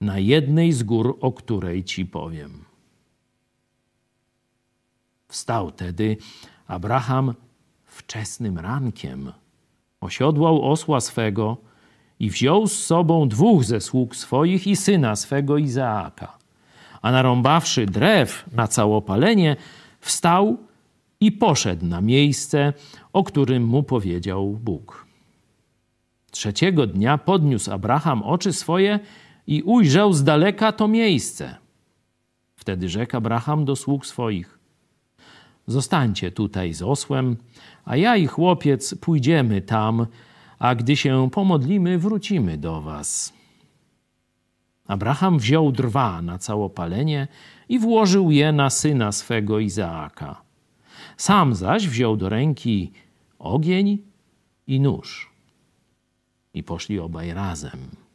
na jednej z gór, o której ci powiem. Wstał tedy Abraham wczesnym rankiem osiodłał osła swego i wziął z sobą dwóch ze sług swoich i syna swego Izaaka. A narąbawszy drew na całopalenie, wstał i poszedł na miejsce, o którym mu powiedział Bóg. Trzeciego dnia podniósł Abraham oczy swoje i ujrzał z daleka to miejsce. Wtedy rzekł Abraham do sług swoich: Zostańcie tutaj z osłem, a ja i chłopiec pójdziemy tam, a gdy się pomodlimy, wrócimy do was. Abraham wziął drwa na całopalenie i włożył je na syna swego Izaaka. Sam zaś wziął do ręki ogień i nóż. I poszli obaj razem.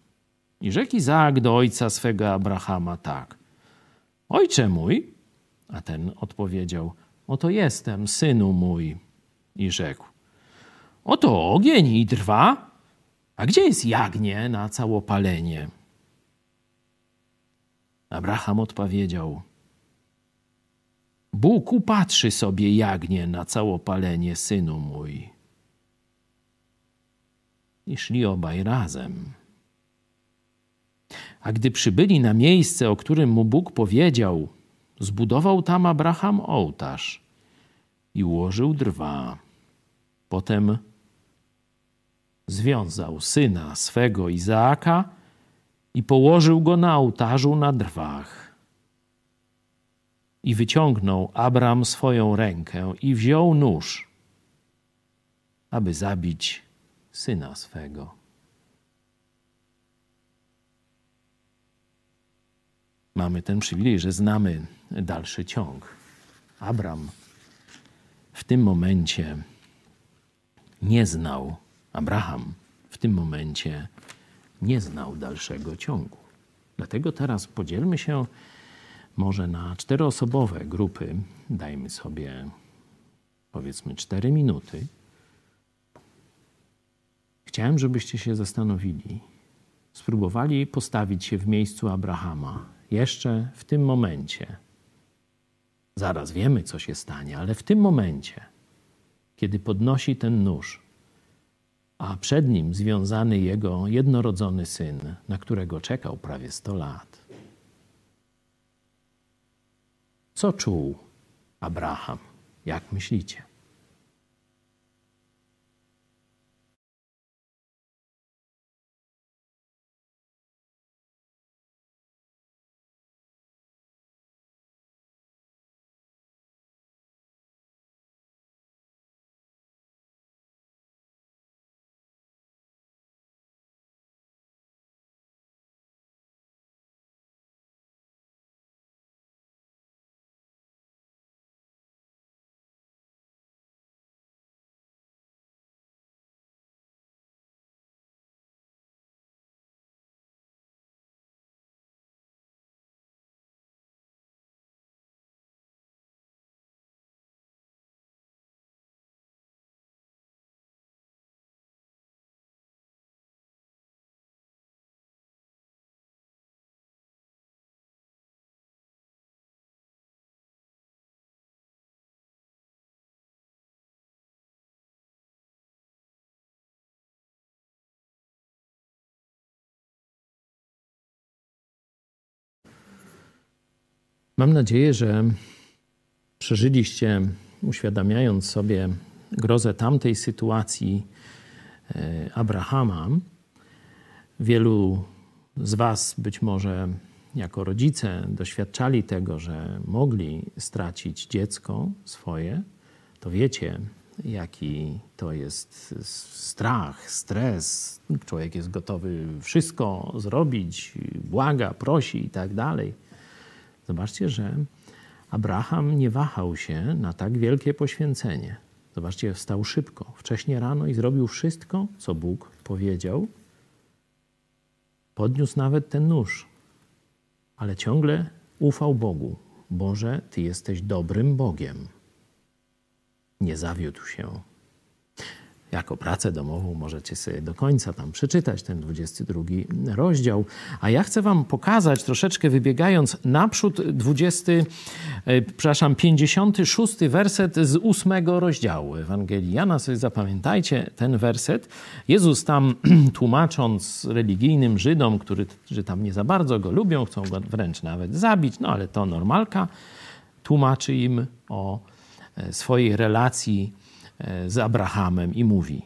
I rzekł Izaak do ojca swego Abrahama tak. Ojcze mój, A ten odpowiedział: Oto jestem, synu mój. I rzekł: Oto ogień i drwa. A gdzie jest jagnię na całopalenie? Abraham odpowiedział: Bóg upatrzy sobie jagnię na całopalenie, synu mój. I szli obaj razem. A gdy przybyli na miejsce, o którym mu Bóg powiedział, zbudował tam Abraham ołtarz i ułożył drwa. Potem związał syna swego Izaaka i położył go na ołtarzu na drwach. I wyciągnął Abram swoją rękę i wziął nóż, aby zabić syna swego. Mamy ten przywilej, że znamy dalszy ciąg. Abram w tym momencie nie znał, Abraham w tym momencie nie znał dalszego ciągu. Dlatego teraz podzielmy się może na czteroosobowe grupy. Dajmy sobie powiedzmy cztery minuty. Chciałem, żebyście się zastanowili, spróbowali postawić się w miejscu Abrahama jeszcze w tym momencie. Zaraz wiemy, co się stanie, ale w tym momencie, kiedy podnosi ten nóż, a przed nim związany jego jednorodzony syn, na którego czekał prawie 100 lat. Co czuł Abraham? Jak myślicie? Mam nadzieję, że przeżyliście, uświadamiając sobie grozę tamtej sytuacji e, Abrahama. Wielu z Was być może jako rodzice doświadczali tego, że mogli stracić dziecko swoje, to wiecie, jaki to jest strach, stres. Człowiek jest gotowy wszystko zrobić, błaga, prosi i tak dalej. Zobaczcie, że Abraham nie wahał się na tak wielkie poświęcenie. Zobaczcie, wstał szybko, wcześnie rano i zrobił wszystko, co Bóg powiedział. Podniósł nawet ten nóż, ale ciągle ufał Bogu. Boże, Ty jesteś dobrym Bogiem. Nie zawiódł się jako pracę domową możecie sobie do końca tam przeczytać ten 22 rozdział. A ja chcę wam pokazać, troszeczkę wybiegając naprzód, 20, e, przepraszam, 56 werset z 8 rozdziału Ewangelii Jana. Sobie zapamiętajcie ten werset. Jezus tam tłumacząc religijnym Żydom, którzy tam nie za bardzo go lubią, chcą go wręcz nawet zabić, no ale to normalka, tłumaczy im o e, swojej relacji z Abrahamem i mówi: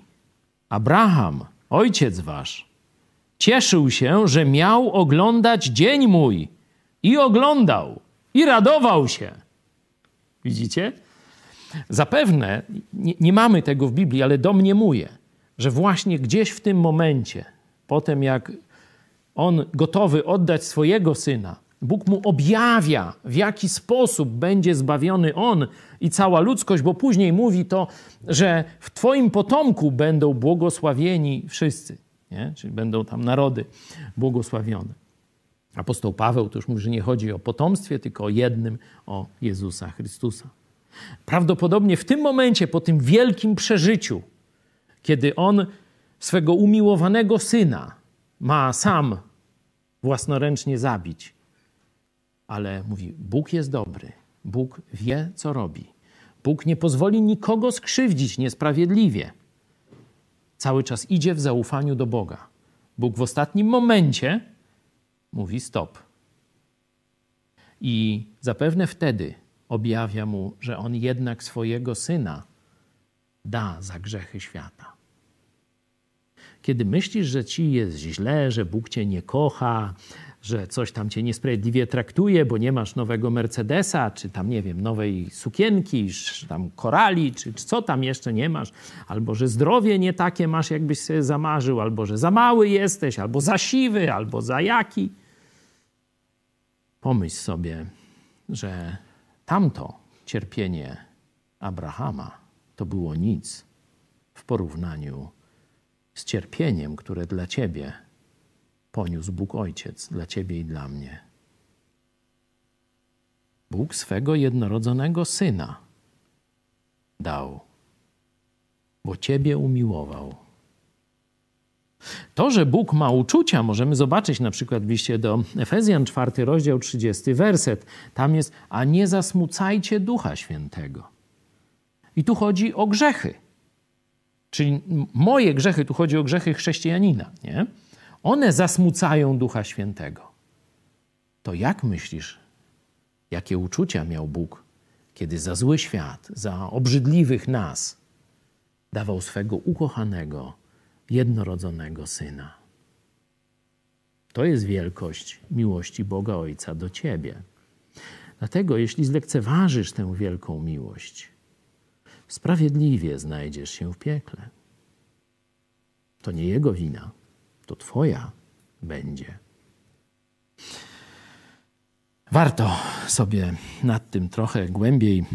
Abraham, ojciec wasz, cieszył się, że miał oglądać dzień mój i oglądał i radował się. Widzicie? Zapewne nie, nie mamy tego w Biblii, ale domniemuję, że właśnie gdzieś w tym momencie, potem jak on gotowy oddać swojego syna, Bóg mu objawia, w jaki sposób będzie zbawiony on i cała ludzkość, bo później mówi to, że w Twoim potomku będą błogosławieni wszyscy, nie? czyli będą tam narody błogosławione. Apostoł Paweł to już mówi, że nie chodzi o potomstwie, tylko o jednym, o Jezusa Chrystusa. Prawdopodobnie w tym momencie, po tym wielkim przeżyciu, kiedy on swego umiłowanego syna ma sam własnoręcznie zabić, ale mówi: Bóg jest dobry, Bóg wie, co robi. Bóg nie pozwoli nikogo skrzywdzić niesprawiedliwie. Cały czas idzie w zaufaniu do Boga. Bóg w ostatnim momencie mówi: Stop. I zapewne wtedy objawia mu, że on jednak swojego syna da za grzechy świata. Kiedy myślisz, że ci jest źle, że Bóg cię nie kocha, że coś tam cię niesprawiedliwie traktuje, bo nie masz nowego Mercedesa, czy tam, nie wiem, nowej sukienki, czy tam korali, czy, czy co tam jeszcze nie masz, albo że zdrowie nie takie masz, jakbyś sobie zamarzył, albo że za mały jesteś, albo za siwy, albo za jaki. Pomyśl sobie, że tamto cierpienie Abrahama to było nic w porównaniu z cierpieniem, które dla ciebie poniósł Bóg Ojciec, dla ciebie i dla mnie. Bóg swego jednorodzonego syna dał, bo ciebie umiłował. To, że Bóg ma uczucia, możemy zobaczyć na przykład w liście do Efezjan, 4 rozdział, 30 werset. Tam jest, a nie zasmucajcie Ducha Świętego. I tu chodzi o grzechy. Czyli moje grzechy, tu chodzi o grzechy chrześcijanina, nie? One zasmucają Ducha Świętego. To jak myślisz, jakie uczucia miał Bóg, kiedy za zły świat, za obrzydliwych nas dawał swego ukochanego, jednorodzonego syna? To jest wielkość miłości Boga Ojca do ciebie. Dlatego, jeśli zlekceważysz tę wielką miłość, sprawiedliwie znajdziesz się w piekle. To nie jego wina, to Twoja będzie. Warto sobie nad tym trochę głębiej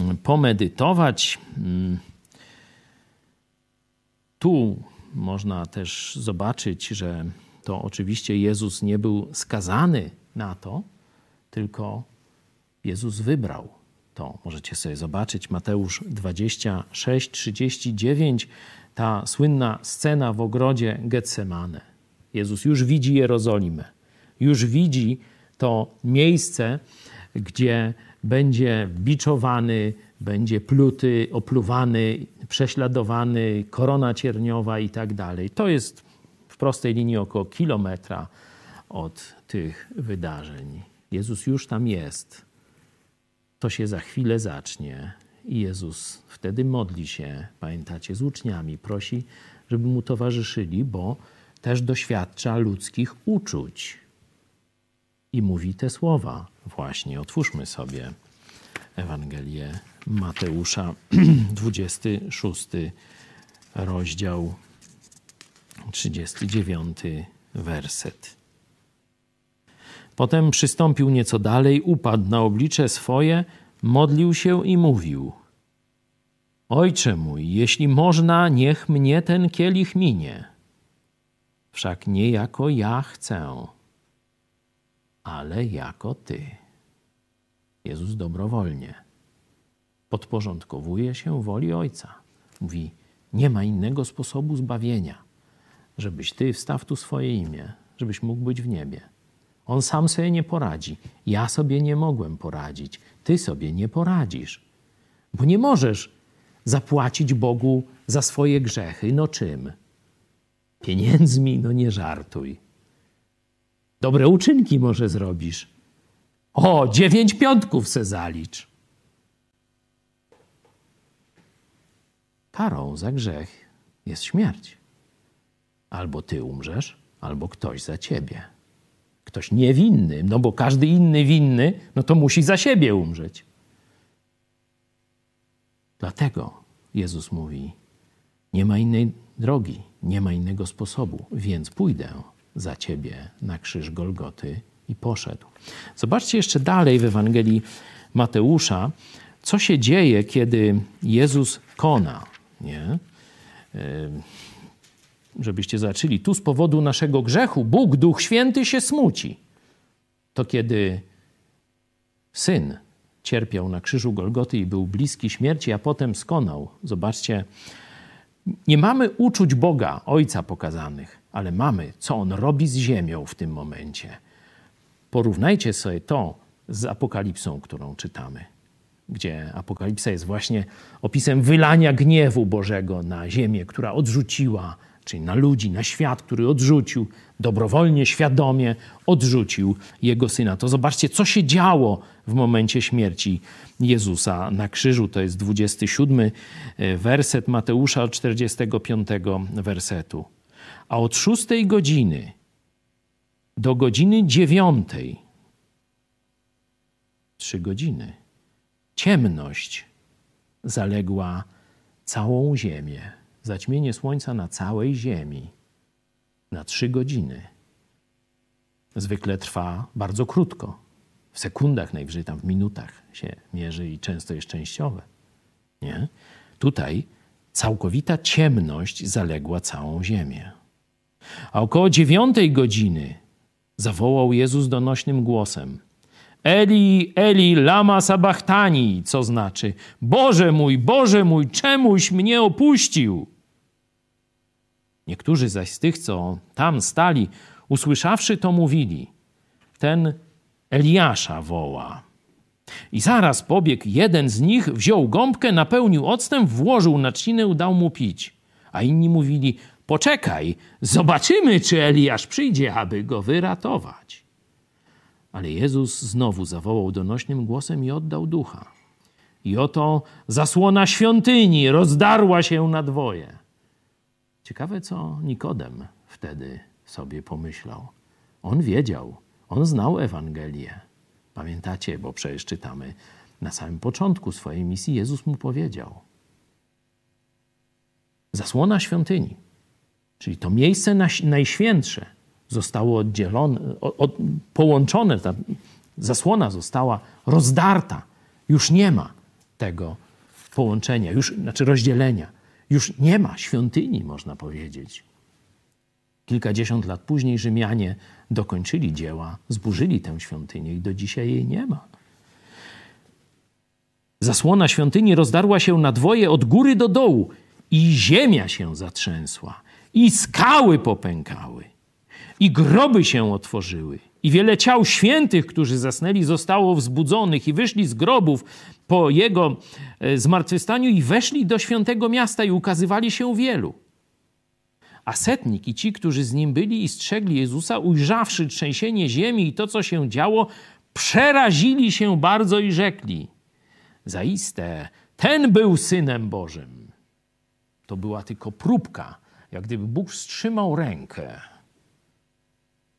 mm, pomedytować. Mm. Tu można też zobaczyć, że to oczywiście Jezus nie był skazany na to, tylko Jezus wybrał to. Możecie sobie zobaczyć Mateusz 26, 39 ta słynna scena w ogrodzie Getsemane. Jezus już widzi Jerozolimę, już widzi to miejsce, gdzie będzie biczowany, będzie pluty, opluwany, prześladowany, korona cierniowa i tak dalej. To jest w prostej linii około kilometra od tych wydarzeń. Jezus już tam jest. To się za chwilę zacznie. I Jezus wtedy modli się, pamiętacie, z uczniami, prosi, żeby mu towarzyszyli, bo też doświadcza ludzkich uczuć. I mówi te słowa. Właśnie, otwórzmy sobie Ewangelię Mateusza, 26 rozdział, 39 werset. Potem przystąpił nieco dalej, upadł na oblicze swoje, modlił się i mówił: Ojcze mój, jeśli można, niech mnie ten kielich minie. Wszak nie jako ja chcę, ale jako Ty. Jezus dobrowolnie podporządkowuje się woli Ojca. Mówi: Nie ma innego sposobu zbawienia, żebyś Ty wstaw tu swoje imię, żebyś mógł być w niebie. On sam sobie nie poradzi. Ja sobie nie mogłem poradzić. Ty sobie nie poradzisz. Bo nie możesz zapłacić Bogu za swoje grzechy. No czym? Pieniędzmi? No nie żartuj. Dobre uczynki może zrobisz. O, dziewięć piątków se zalicz. Karą za grzech jest śmierć. Albo ty umrzesz, albo ktoś za ciebie ktoś niewinny, no bo każdy inny winny, no to musi za siebie umrzeć. Dlatego Jezus mówi: Nie ma innej drogi, nie ma innego sposobu, więc pójdę za ciebie na krzyż Golgoty i poszedł. Zobaczcie jeszcze dalej w Ewangelii Mateusza, co się dzieje, kiedy Jezus kona. Nie? Żebyście zaczęli, tu z powodu naszego grzechu Bóg, Duch Święty się smuci. To kiedy syn cierpiał na krzyżu Golgoty i był bliski śmierci, a potem skonał. Zobaczcie, nie mamy uczuć Boga, Ojca pokazanych, ale mamy, co On robi z ziemią w tym momencie. Porównajcie sobie to z Apokalipsą, którą czytamy, gdzie Apokalipsa jest właśnie opisem wylania gniewu Bożego na ziemię, która odrzuciła, czyli na ludzi, na świat, który odrzucił, dobrowolnie, świadomie odrzucił Jego Syna. To zobaczcie, co się działo w momencie śmierci Jezusa na krzyżu. To jest 27 e, werset Mateusza od 45 wersetu. A od 6 godziny do godziny 9, trzy godziny, ciemność zaległa całą ziemię. Zaćmienie słońca na całej ziemi na trzy godziny. Zwykle trwa bardzo krótko w sekundach najwyżej, tam w minutach się mierzy i często jest częściowe. Nie? Tutaj całkowita ciemność zaległa całą ziemię. A około dziewiątej godziny zawołał Jezus donośnym głosem: Eli, Eli, lama sabachtani, co znaczy: Boże mój, Boże mój, czemuś mnie opuścił? Niektórzy zaś z tych, co tam stali, usłyszawszy to, mówili: Ten Eliasza woła. I zaraz pobiegł jeden z nich, wziął gąbkę, napełnił octem, włożył na trzcinę, dał mu pić. A inni mówili, poczekaj, zobaczymy, czy Eliasz przyjdzie, aby go wyratować. Ale Jezus znowu zawołał donośnym głosem i oddał ducha. I oto zasłona świątyni rozdarła się na dwoje. Ciekawe, co Nikodem wtedy sobie pomyślał. On wiedział, on znał Ewangelię. Pamiętacie, bo przecież czytamy na samym początku swojej misji, Jezus mu powiedział: Zasłona świątyni, czyli to miejsce najświętsze, zostało oddzielone, od, połączone, ta zasłona została rozdarta. Już nie ma tego połączenia, już, znaczy rozdzielenia. Już nie ma świątyni, można powiedzieć. Kilkadziesiąt lat później Rzymianie dokończyli dzieła, zburzyli tę świątynię i do dzisiaj jej nie ma. Zasłona świątyni rozdarła się na dwoje od góry do dołu i ziemia się zatrzęsła, i skały popękały, i groby się otworzyły, i wiele ciał świętych, którzy zasnęli, zostało wzbudzonych i wyszli z grobów po jego e, zmartwychwstaniu i weszli do świętego miasta i ukazywali się wielu. A setnik i ci, którzy z nim byli i strzegli Jezusa, ujrzawszy trzęsienie ziemi i to, co się działo, przerazili się bardzo i rzekli: Zaiste, ten był synem Bożym. To była tylko próbka, jak gdyby Bóg wstrzymał rękę.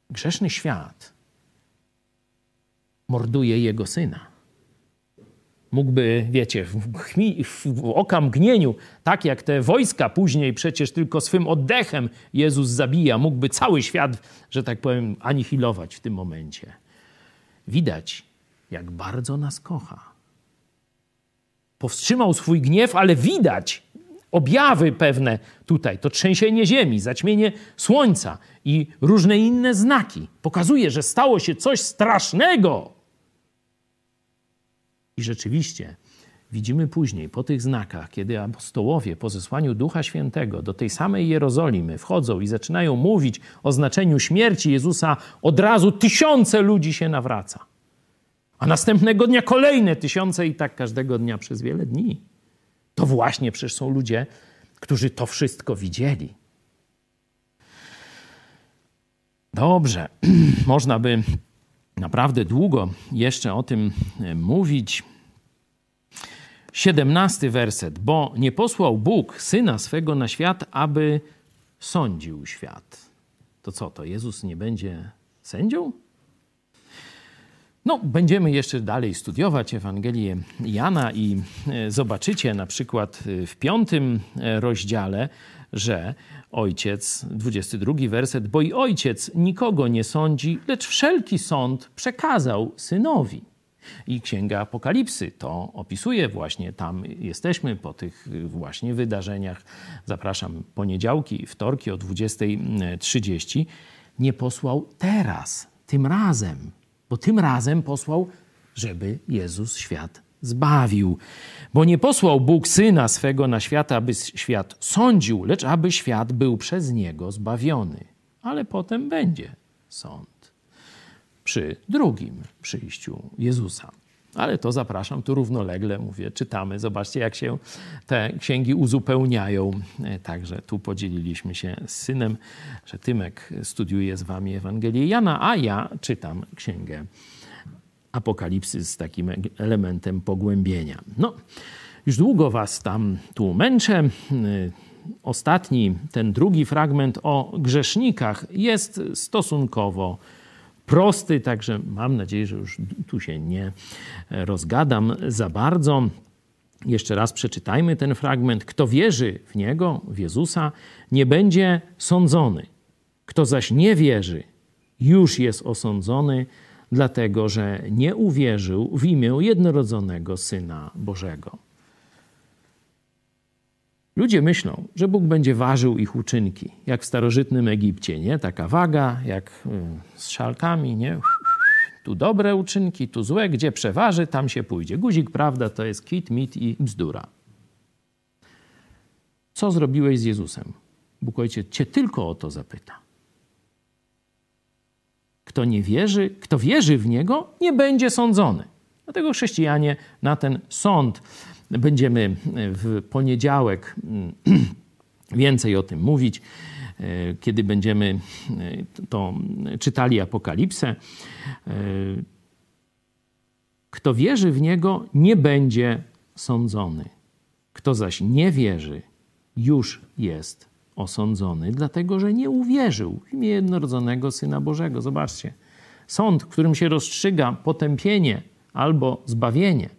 Grzeszny świat morduje jego syna mógłby, wiecie, w, chmi, w okamgnieniu, tak jak te wojska później przecież tylko swym oddechem Jezus zabija, mógłby cały świat, że tak powiem, anihilować w tym momencie. Widać, jak bardzo nas kocha. Powstrzymał swój gniew, ale widać objawy pewne tutaj, to trzęsienie ziemi, zaćmienie słońca i różne inne znaki. Pokazuje, że stało się coś strasznego i rzeczywiście widzimy później, po tych znakach, kiedy apostołowie po zesłaniu Ducha Świętego do tej samej Jerozolimy wchodzą i zaczynają mówić o znaczeniu śmierci Jezusa, od razu tysiące ludzi się nawraca. A następnego dnia kolejne tysiące i tak każdego dnia przez wiele dni. To właśnie przecież są ludzie, którzy to wszystko widzieli. Dobrze, można by naprawdę długo jeszcze o tym e, mówić. 17 werset. Bo nie posłał Bóg syna swego na świat, aby sądził świat. To co, to Jezus nie będzie sędzią? No, będziemy jeszcze dalej studiować Ewangelię Jana i e, zobaczycie na przykład e, w piątym rozdziale, że ojciec, 22 werset, bo i ojciec nikogo nie sądzi, lecz wszelki sąd przekazał synowi. I Księga Apokalipsy to opisuje właśnie. Tam jesteśmy po tych właśnie wydarzeniach. Zapraszam poniedziałki, wtorki o 20.30. Nie posłał teraz, tym razem, bo tym razem posłał, żeby Jezus świat zbawił. Bo nie posłał Bóg syna swego na świat, aby świat sądził, lecz aby świat był przez niego zbawiony. Ale potem będzie sąd przy drugim przyjściu Jezusa. Ale to zapraszam tu równolegle, mówię, czytamy. Zobaczcie, jak się te księgi uzupełniają. Także tu podzieliliśmy się z synem, że Tymek studiuje z wami Ewangelię Jana, a ja czytam księgę Apokalipsy z takim elementem pogłębienia. No, już długo was tam tu męczę. Ostatni, ten drugi fragment o grzesznikach jest stosunkowo prosty, także mam nadzieję, że już tu się nie rozgadam za bardzo. Jeszcze raz przeczytajmy ten fragment. Kto wierzy w Niego, w Jezusa, nie będzie sądzony. Kto zaś nie wierzy, już jest osądzony, dlatego że nie uwierzył w imię jednorodzonego Syna Bożego. Ludzie myślą, że Bóg będzie ważył ich uczynki, jak w starożytnym Egipcie, nie? Taka waga, jak y, z szalkami, nie? Tu dobre uczynki, tu złe, gdzie przeważy, tam się pójdzie. Guzik, prawda, to jest kit, mit i bzdura. Co zrobiłeś z Jezusem? Bóg Ojciec cię tylko o to zapyta. Kto nie wierzy, kto wierzy w Niego, nie będzie sądzony. Dlatego chrześcijanie na ten sąd Będziemy w poniedziałek więcej o tym mówić, kiedy będziemy to czytali Apokalipsę. Kto wierzy w Niego, nie będzie sądzony. Kto zaś nie wierzy, już jest osądzony, dlatego że nie uwierzył w imię jednorodzonego Syna Bożego. Zobaczcie, sąd, w którym się rozstrzyga potępienie albo zbawienie,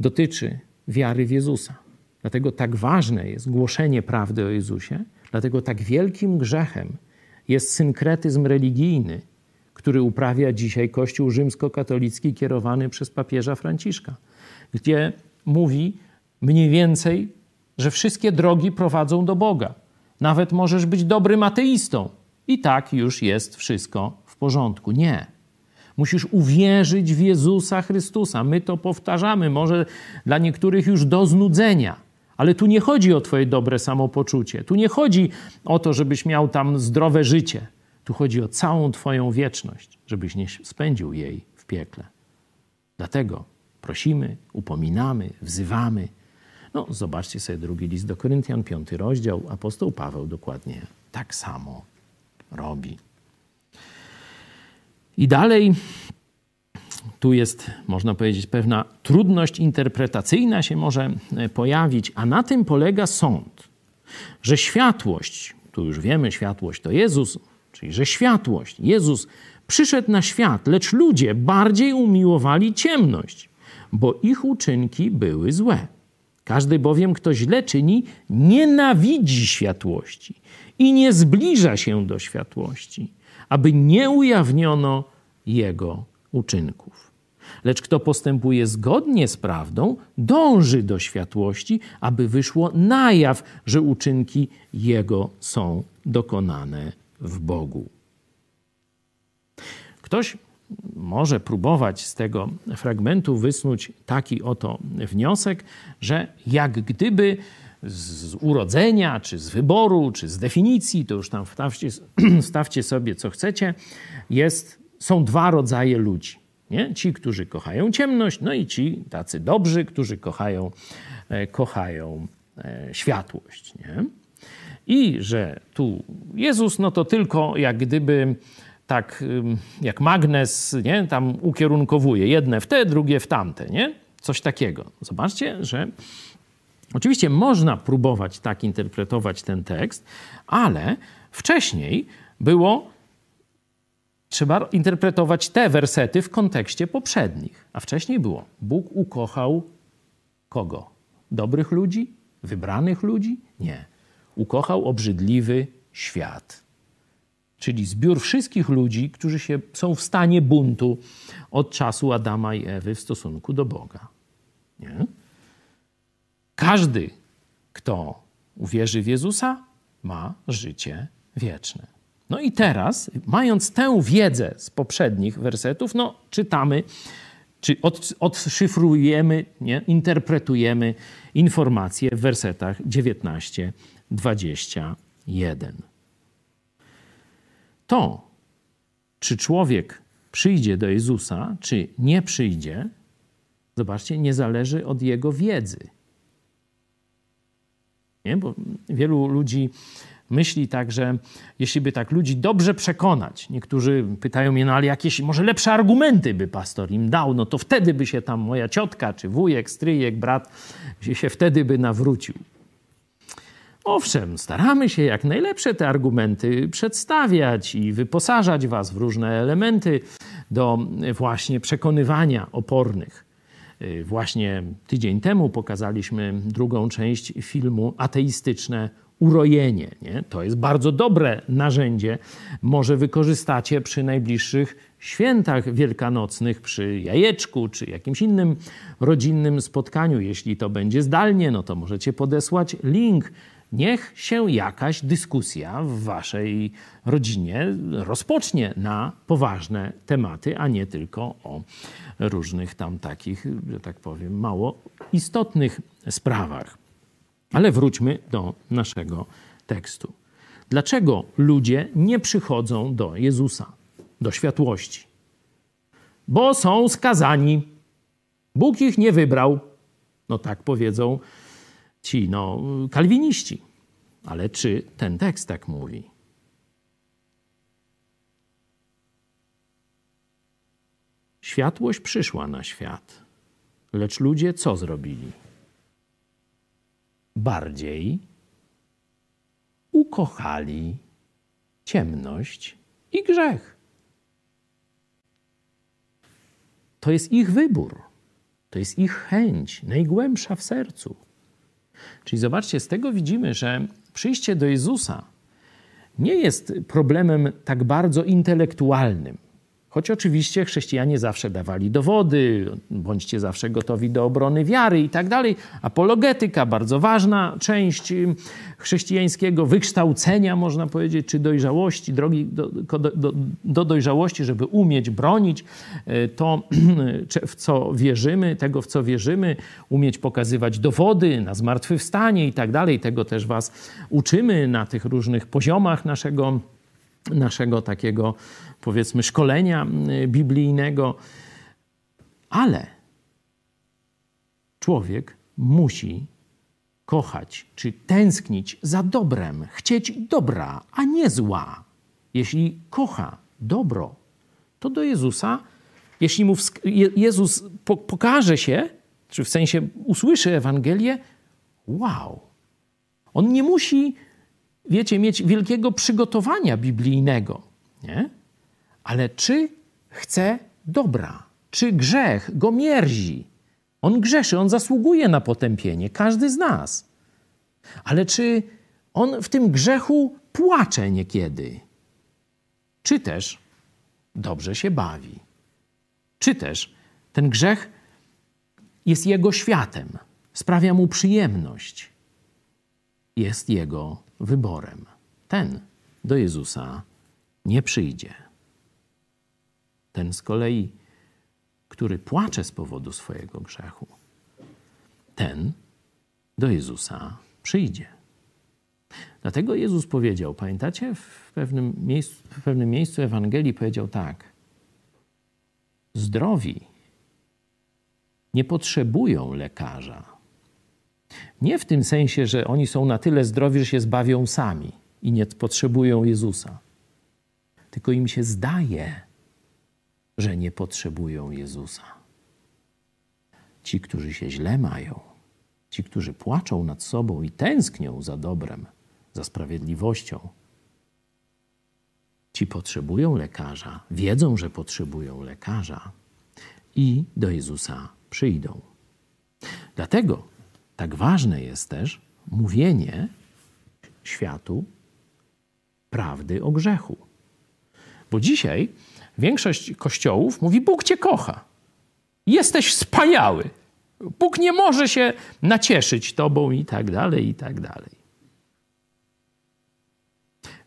dotyczy wiary w Jezusa. Dlatego tak ważne jest głoszenie prawdy o Jezusie, dlatego tak wielkim grzechem jest synkretyzm religijny, który uprawia dzisiaj Kościół rzymskokatolicki kierowany przez papieża Franciszka, gdzie mówi mniej więcej, że wszystkie drogi prowadzą do Boga. Nawet możesz być dobrym ateistą i tak już jest wszystko w porządku. Nie. Musisz uwierzyć w Jezusa Chrystusa. My to powtarzamy, może dla niektórych już do znudzenia. Ale tu nie chodzi o Twoje dobre samopoczucie. Tu nie chodzi o to, żebyś miał tam zdrowe życie. Tu chodzi o całą Twoją wieczność, żebyś nie spędził jej w piekle. Dlatego prosimy, upominamy, wzywamy. No, zobaczcie sobie drugi list do Koryntian, piąty rozdział. Apostoł Paweł dokładnie tak samo robi. I dalej tu jest, można powiedzieć, pewna trudność interpretacyjna się może e, pojawić, a na tym polega sąd, że światłość, tu już wiemy, światłość to Jezus, czyli że światłość, Jezus przyszedł na świat, lecz ludzie bardziej umiłowali ciemność, bo ich uczynki były złe. Każdy bowiem, kto źle czyni, nienawidzi światłości i nie zbliża się do światłości aby nie ujawniono jego uczynków. Lecz kto postępuje zgodnie z prawdą, dąży do światłości, aby wyszło na jaw, że uczynki jego są dokonane w Bogu. Ktoś może próbować z tego fragmentu wysnuć taki oto wniosek, że jak gdyby z urodzenia, czy z wyboru, czy z definicji, to już tam wstawcie, wstawcie sobie co chcecie, jest, są dwa rodzaje ludzi. Nie? Ci, którzy kochają ciemność, no i ci tacy dobrzy, którzy kochają, e, kochają e, światłość. Nie? I że tu Jezus, no to tylko jak gdyby tak jak magnes, nie? tam ukierunkowuje jedne w te, drugie w tamte, nie? Coś takiego. Zobaczcie, że Oczywiście można próbować tak interpretować ten tekst, ale wcześniej było trzeba interpretować te wersety w kontekście poprzednich. A wcześniej było: Bóg ukochał kogo? Dobrych ludzi? Wybranych ludzi? Nie. Ukochał obrzydliwy świat. czyli zbiór wszystkich ludzi, którzy się, są w stanie buntu od czasu Adama i Ewy w stosunku do Boga. Nie? Każdy, kto uwierzy w Jezusa, ma życie wieczne. No i teraz, mając tę wiedzę z poprzednich wersetów, no czytamy, czy od, odszyfrujemy, nie? interpretujemy informacje w wersetach 19-21. To, czy człowiek przyjdzie do Jezusa, czy nie przyjdzie, zobaczcie, nie zależy od jego wiedzy. Nie? Bo wielu ludzi myśli tak, że jeśli by tak ludzi dobrze przekonać, niektórzy pytają mnie, no ale jakieś może lepsze argumenty by pastor im dał, no to wtedy by się tam moja ciotka, czy wujek, stryjek, brat się wtedy by nawrócił. Owszem, staramy się jak najlepsze te argumenty przedstawiać i wyposażać was w różne elementy do właśnie przekonywania opornych. Y, właśnie tydzień temu pokazaliśmy drugą część filmu Ateistyczne urojenie. Nie? To jest bardzo dobre narzędzie. Może wykorzystacie przy najbliższych świętach wielkanocnych, przy jajeczku czy jakimś innym rodzinnym spotkaniu. Jeśli to będzie zdalnie, no to możecie podesłać link. Niech się jakaś dyskusja w waszej rodzinie rozpocznie na poważne tematy, a nie tylko o różnych tam takich, że tak powiem, mało istotnych sprawach. Ale wróćmy do naszego tekstu. Dlaczego ludzie nie przychodzą do Jezusa, do światłości? Bo są skazani. Bóg ich nie wybrał. No tak powiedzą ci no, kalwiniści. Ale czy ten tekst tak mówi? Światłość przyszła na świat, lecz ludzie co zrobili? bardziej ukochali ciemność i grzech. To jest ich wybór, to jest ich chęć, najgłębsza w sercu. Czyli zobaczcie, z tego widzimy, że przyjście do Jezusa nie jest problemem tak bardzo intelektualnym. Choć oczywiście chrześcijanie zawsze dawali dowody, bądźcie zawsze gotowi do obrony wiary i tak dalej. Apologetyka, bardzo ważna część chrześcijańskiego wykształcenia, można powiedzieć, czy dojrzałości, drogi do, do, do dojrzałości, żeby umieć bronić y, to, w co wierzymy, tego, w co wierzymy, umieć pokazywać dowody na zmartwychwstanie i tak dalej. Tego też was uczymy na tych różnych poziomach naszego naszego takiego, powiedzmy, szkolenia biblijnego. Ale człowiek musi kochać czy tęsknić za dobrem, chcieć dobra, a nie zła. Jeśli kocha dobro, to do Jezusa, jeśli mu Jezus pokaże się, czy w sensie usłyszy Ewangelię, wow. On nie musi wiecie, mieć wielkiego przygotowania biblijnego, nie? Ale czy chce dobra? Czy grzech go mierzi? On grzeszy, on zasługuje na potępienie, każdy z nas. Ale czy on w tym grzechu płacze niekiedy? Czy też dobrze się bawi? Czy też ten grzech jest jego światem, sprawia mu przyjemność, jest jego wyborem. Ten do Jezusa nie przyjdzie. Ten z kolei, który płacze z powodu swojego grzechu, ten do Jezusa przyjdzie. Dlatego Jezus powiedział, pamiętacie, w pewnym miejscu, w pewnym miejscu Ewangelii powiedział tak: Zdrowi nie potrzebują lekarza, nie w tym sensie, że oni są na tyle zdrowi, że się zbawią sami i nie potrzebują Jezusa. Tylko im się zdaje, że nie potrzebują Jezusa. Ci, którzy się źle mają, ci, którzy płaczą nad sobą i tęsknią za dobrem, za sprawiedliwością, ci potrzebują lekarza, wiedzą, że potrzebują lekarza i do Jezusa przyjdą. Dlatego tak ważne jest też mówienie światu prawdy o grzechu. Bo dzisiaj większość kościołów mówi: Bóg cię kocha. Jesteś wspaniały. Bóg nie może się nacieszyć tobą i tak dalej, i tak dalej.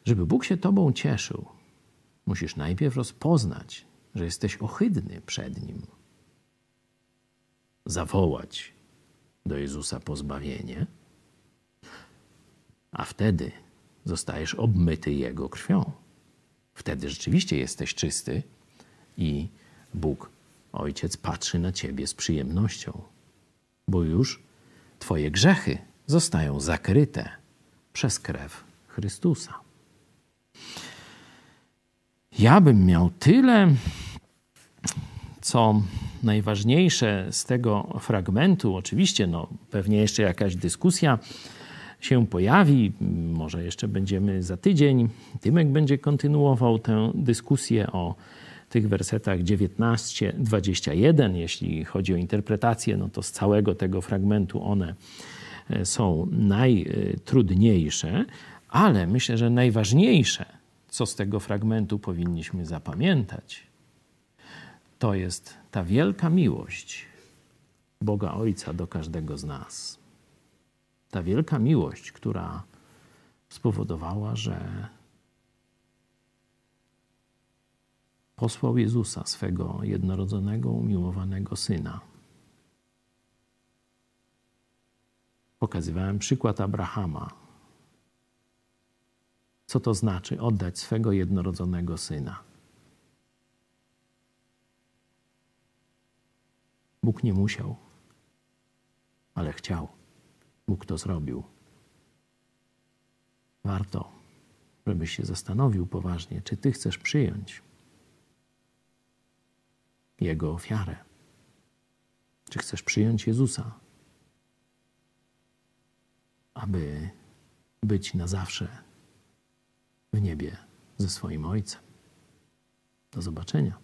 Żeby Bóg się tobą cieszył, musisz najpierw rozpoznać, że jesteś ohydny przed Nim. Zawołać do Jezusa pozbawienie, a wtedy zostajesz obmyty Jego krwią. Wtedy rzeczywiście jesteś czysty i Bóg, Ojciec, patrzy na ciebie z przyjemnością, bo już Twoje grzechy zostają zakryte przez krew Chrystusa. Ja bym miał tyle, co najważniejsze z tego fragmentu. Oczywiście, no, pewnie jeszcze jakaś dyskusja się pojawi. Może jeszcze będziemy za tydzień. Tymek będzie kontynuował tę dyskusję o tych wersetach 19-21. Jeśli chodzi o interpretację, no to z całego tego fragmentu one e, są najtrudniejsze, ale myślę, że najważniejsze, co z tego fragmentu powinniśmy zapamiętać, to jest ta wielka miłość Boga Ojca do każdego z nas. Ta wielka miłość, która spowodowała, że posłał Jezusa, swego jednorodzonego, umiłowanego syna. Pokazywałem przykład Abrahama. Co to znaczy oddać swego jednorodzonego syna? Bóg nie musiał, ale chciał. Bóg to zrobił. Warto, żebyś się zastanowił poważnie, czy ty chcesz przyjąć Jego ofiarę. Czy chcesz przyjąć Jezusa, aby być na zawsze w niebie ze swoim Ojcem? Do zobaczenia.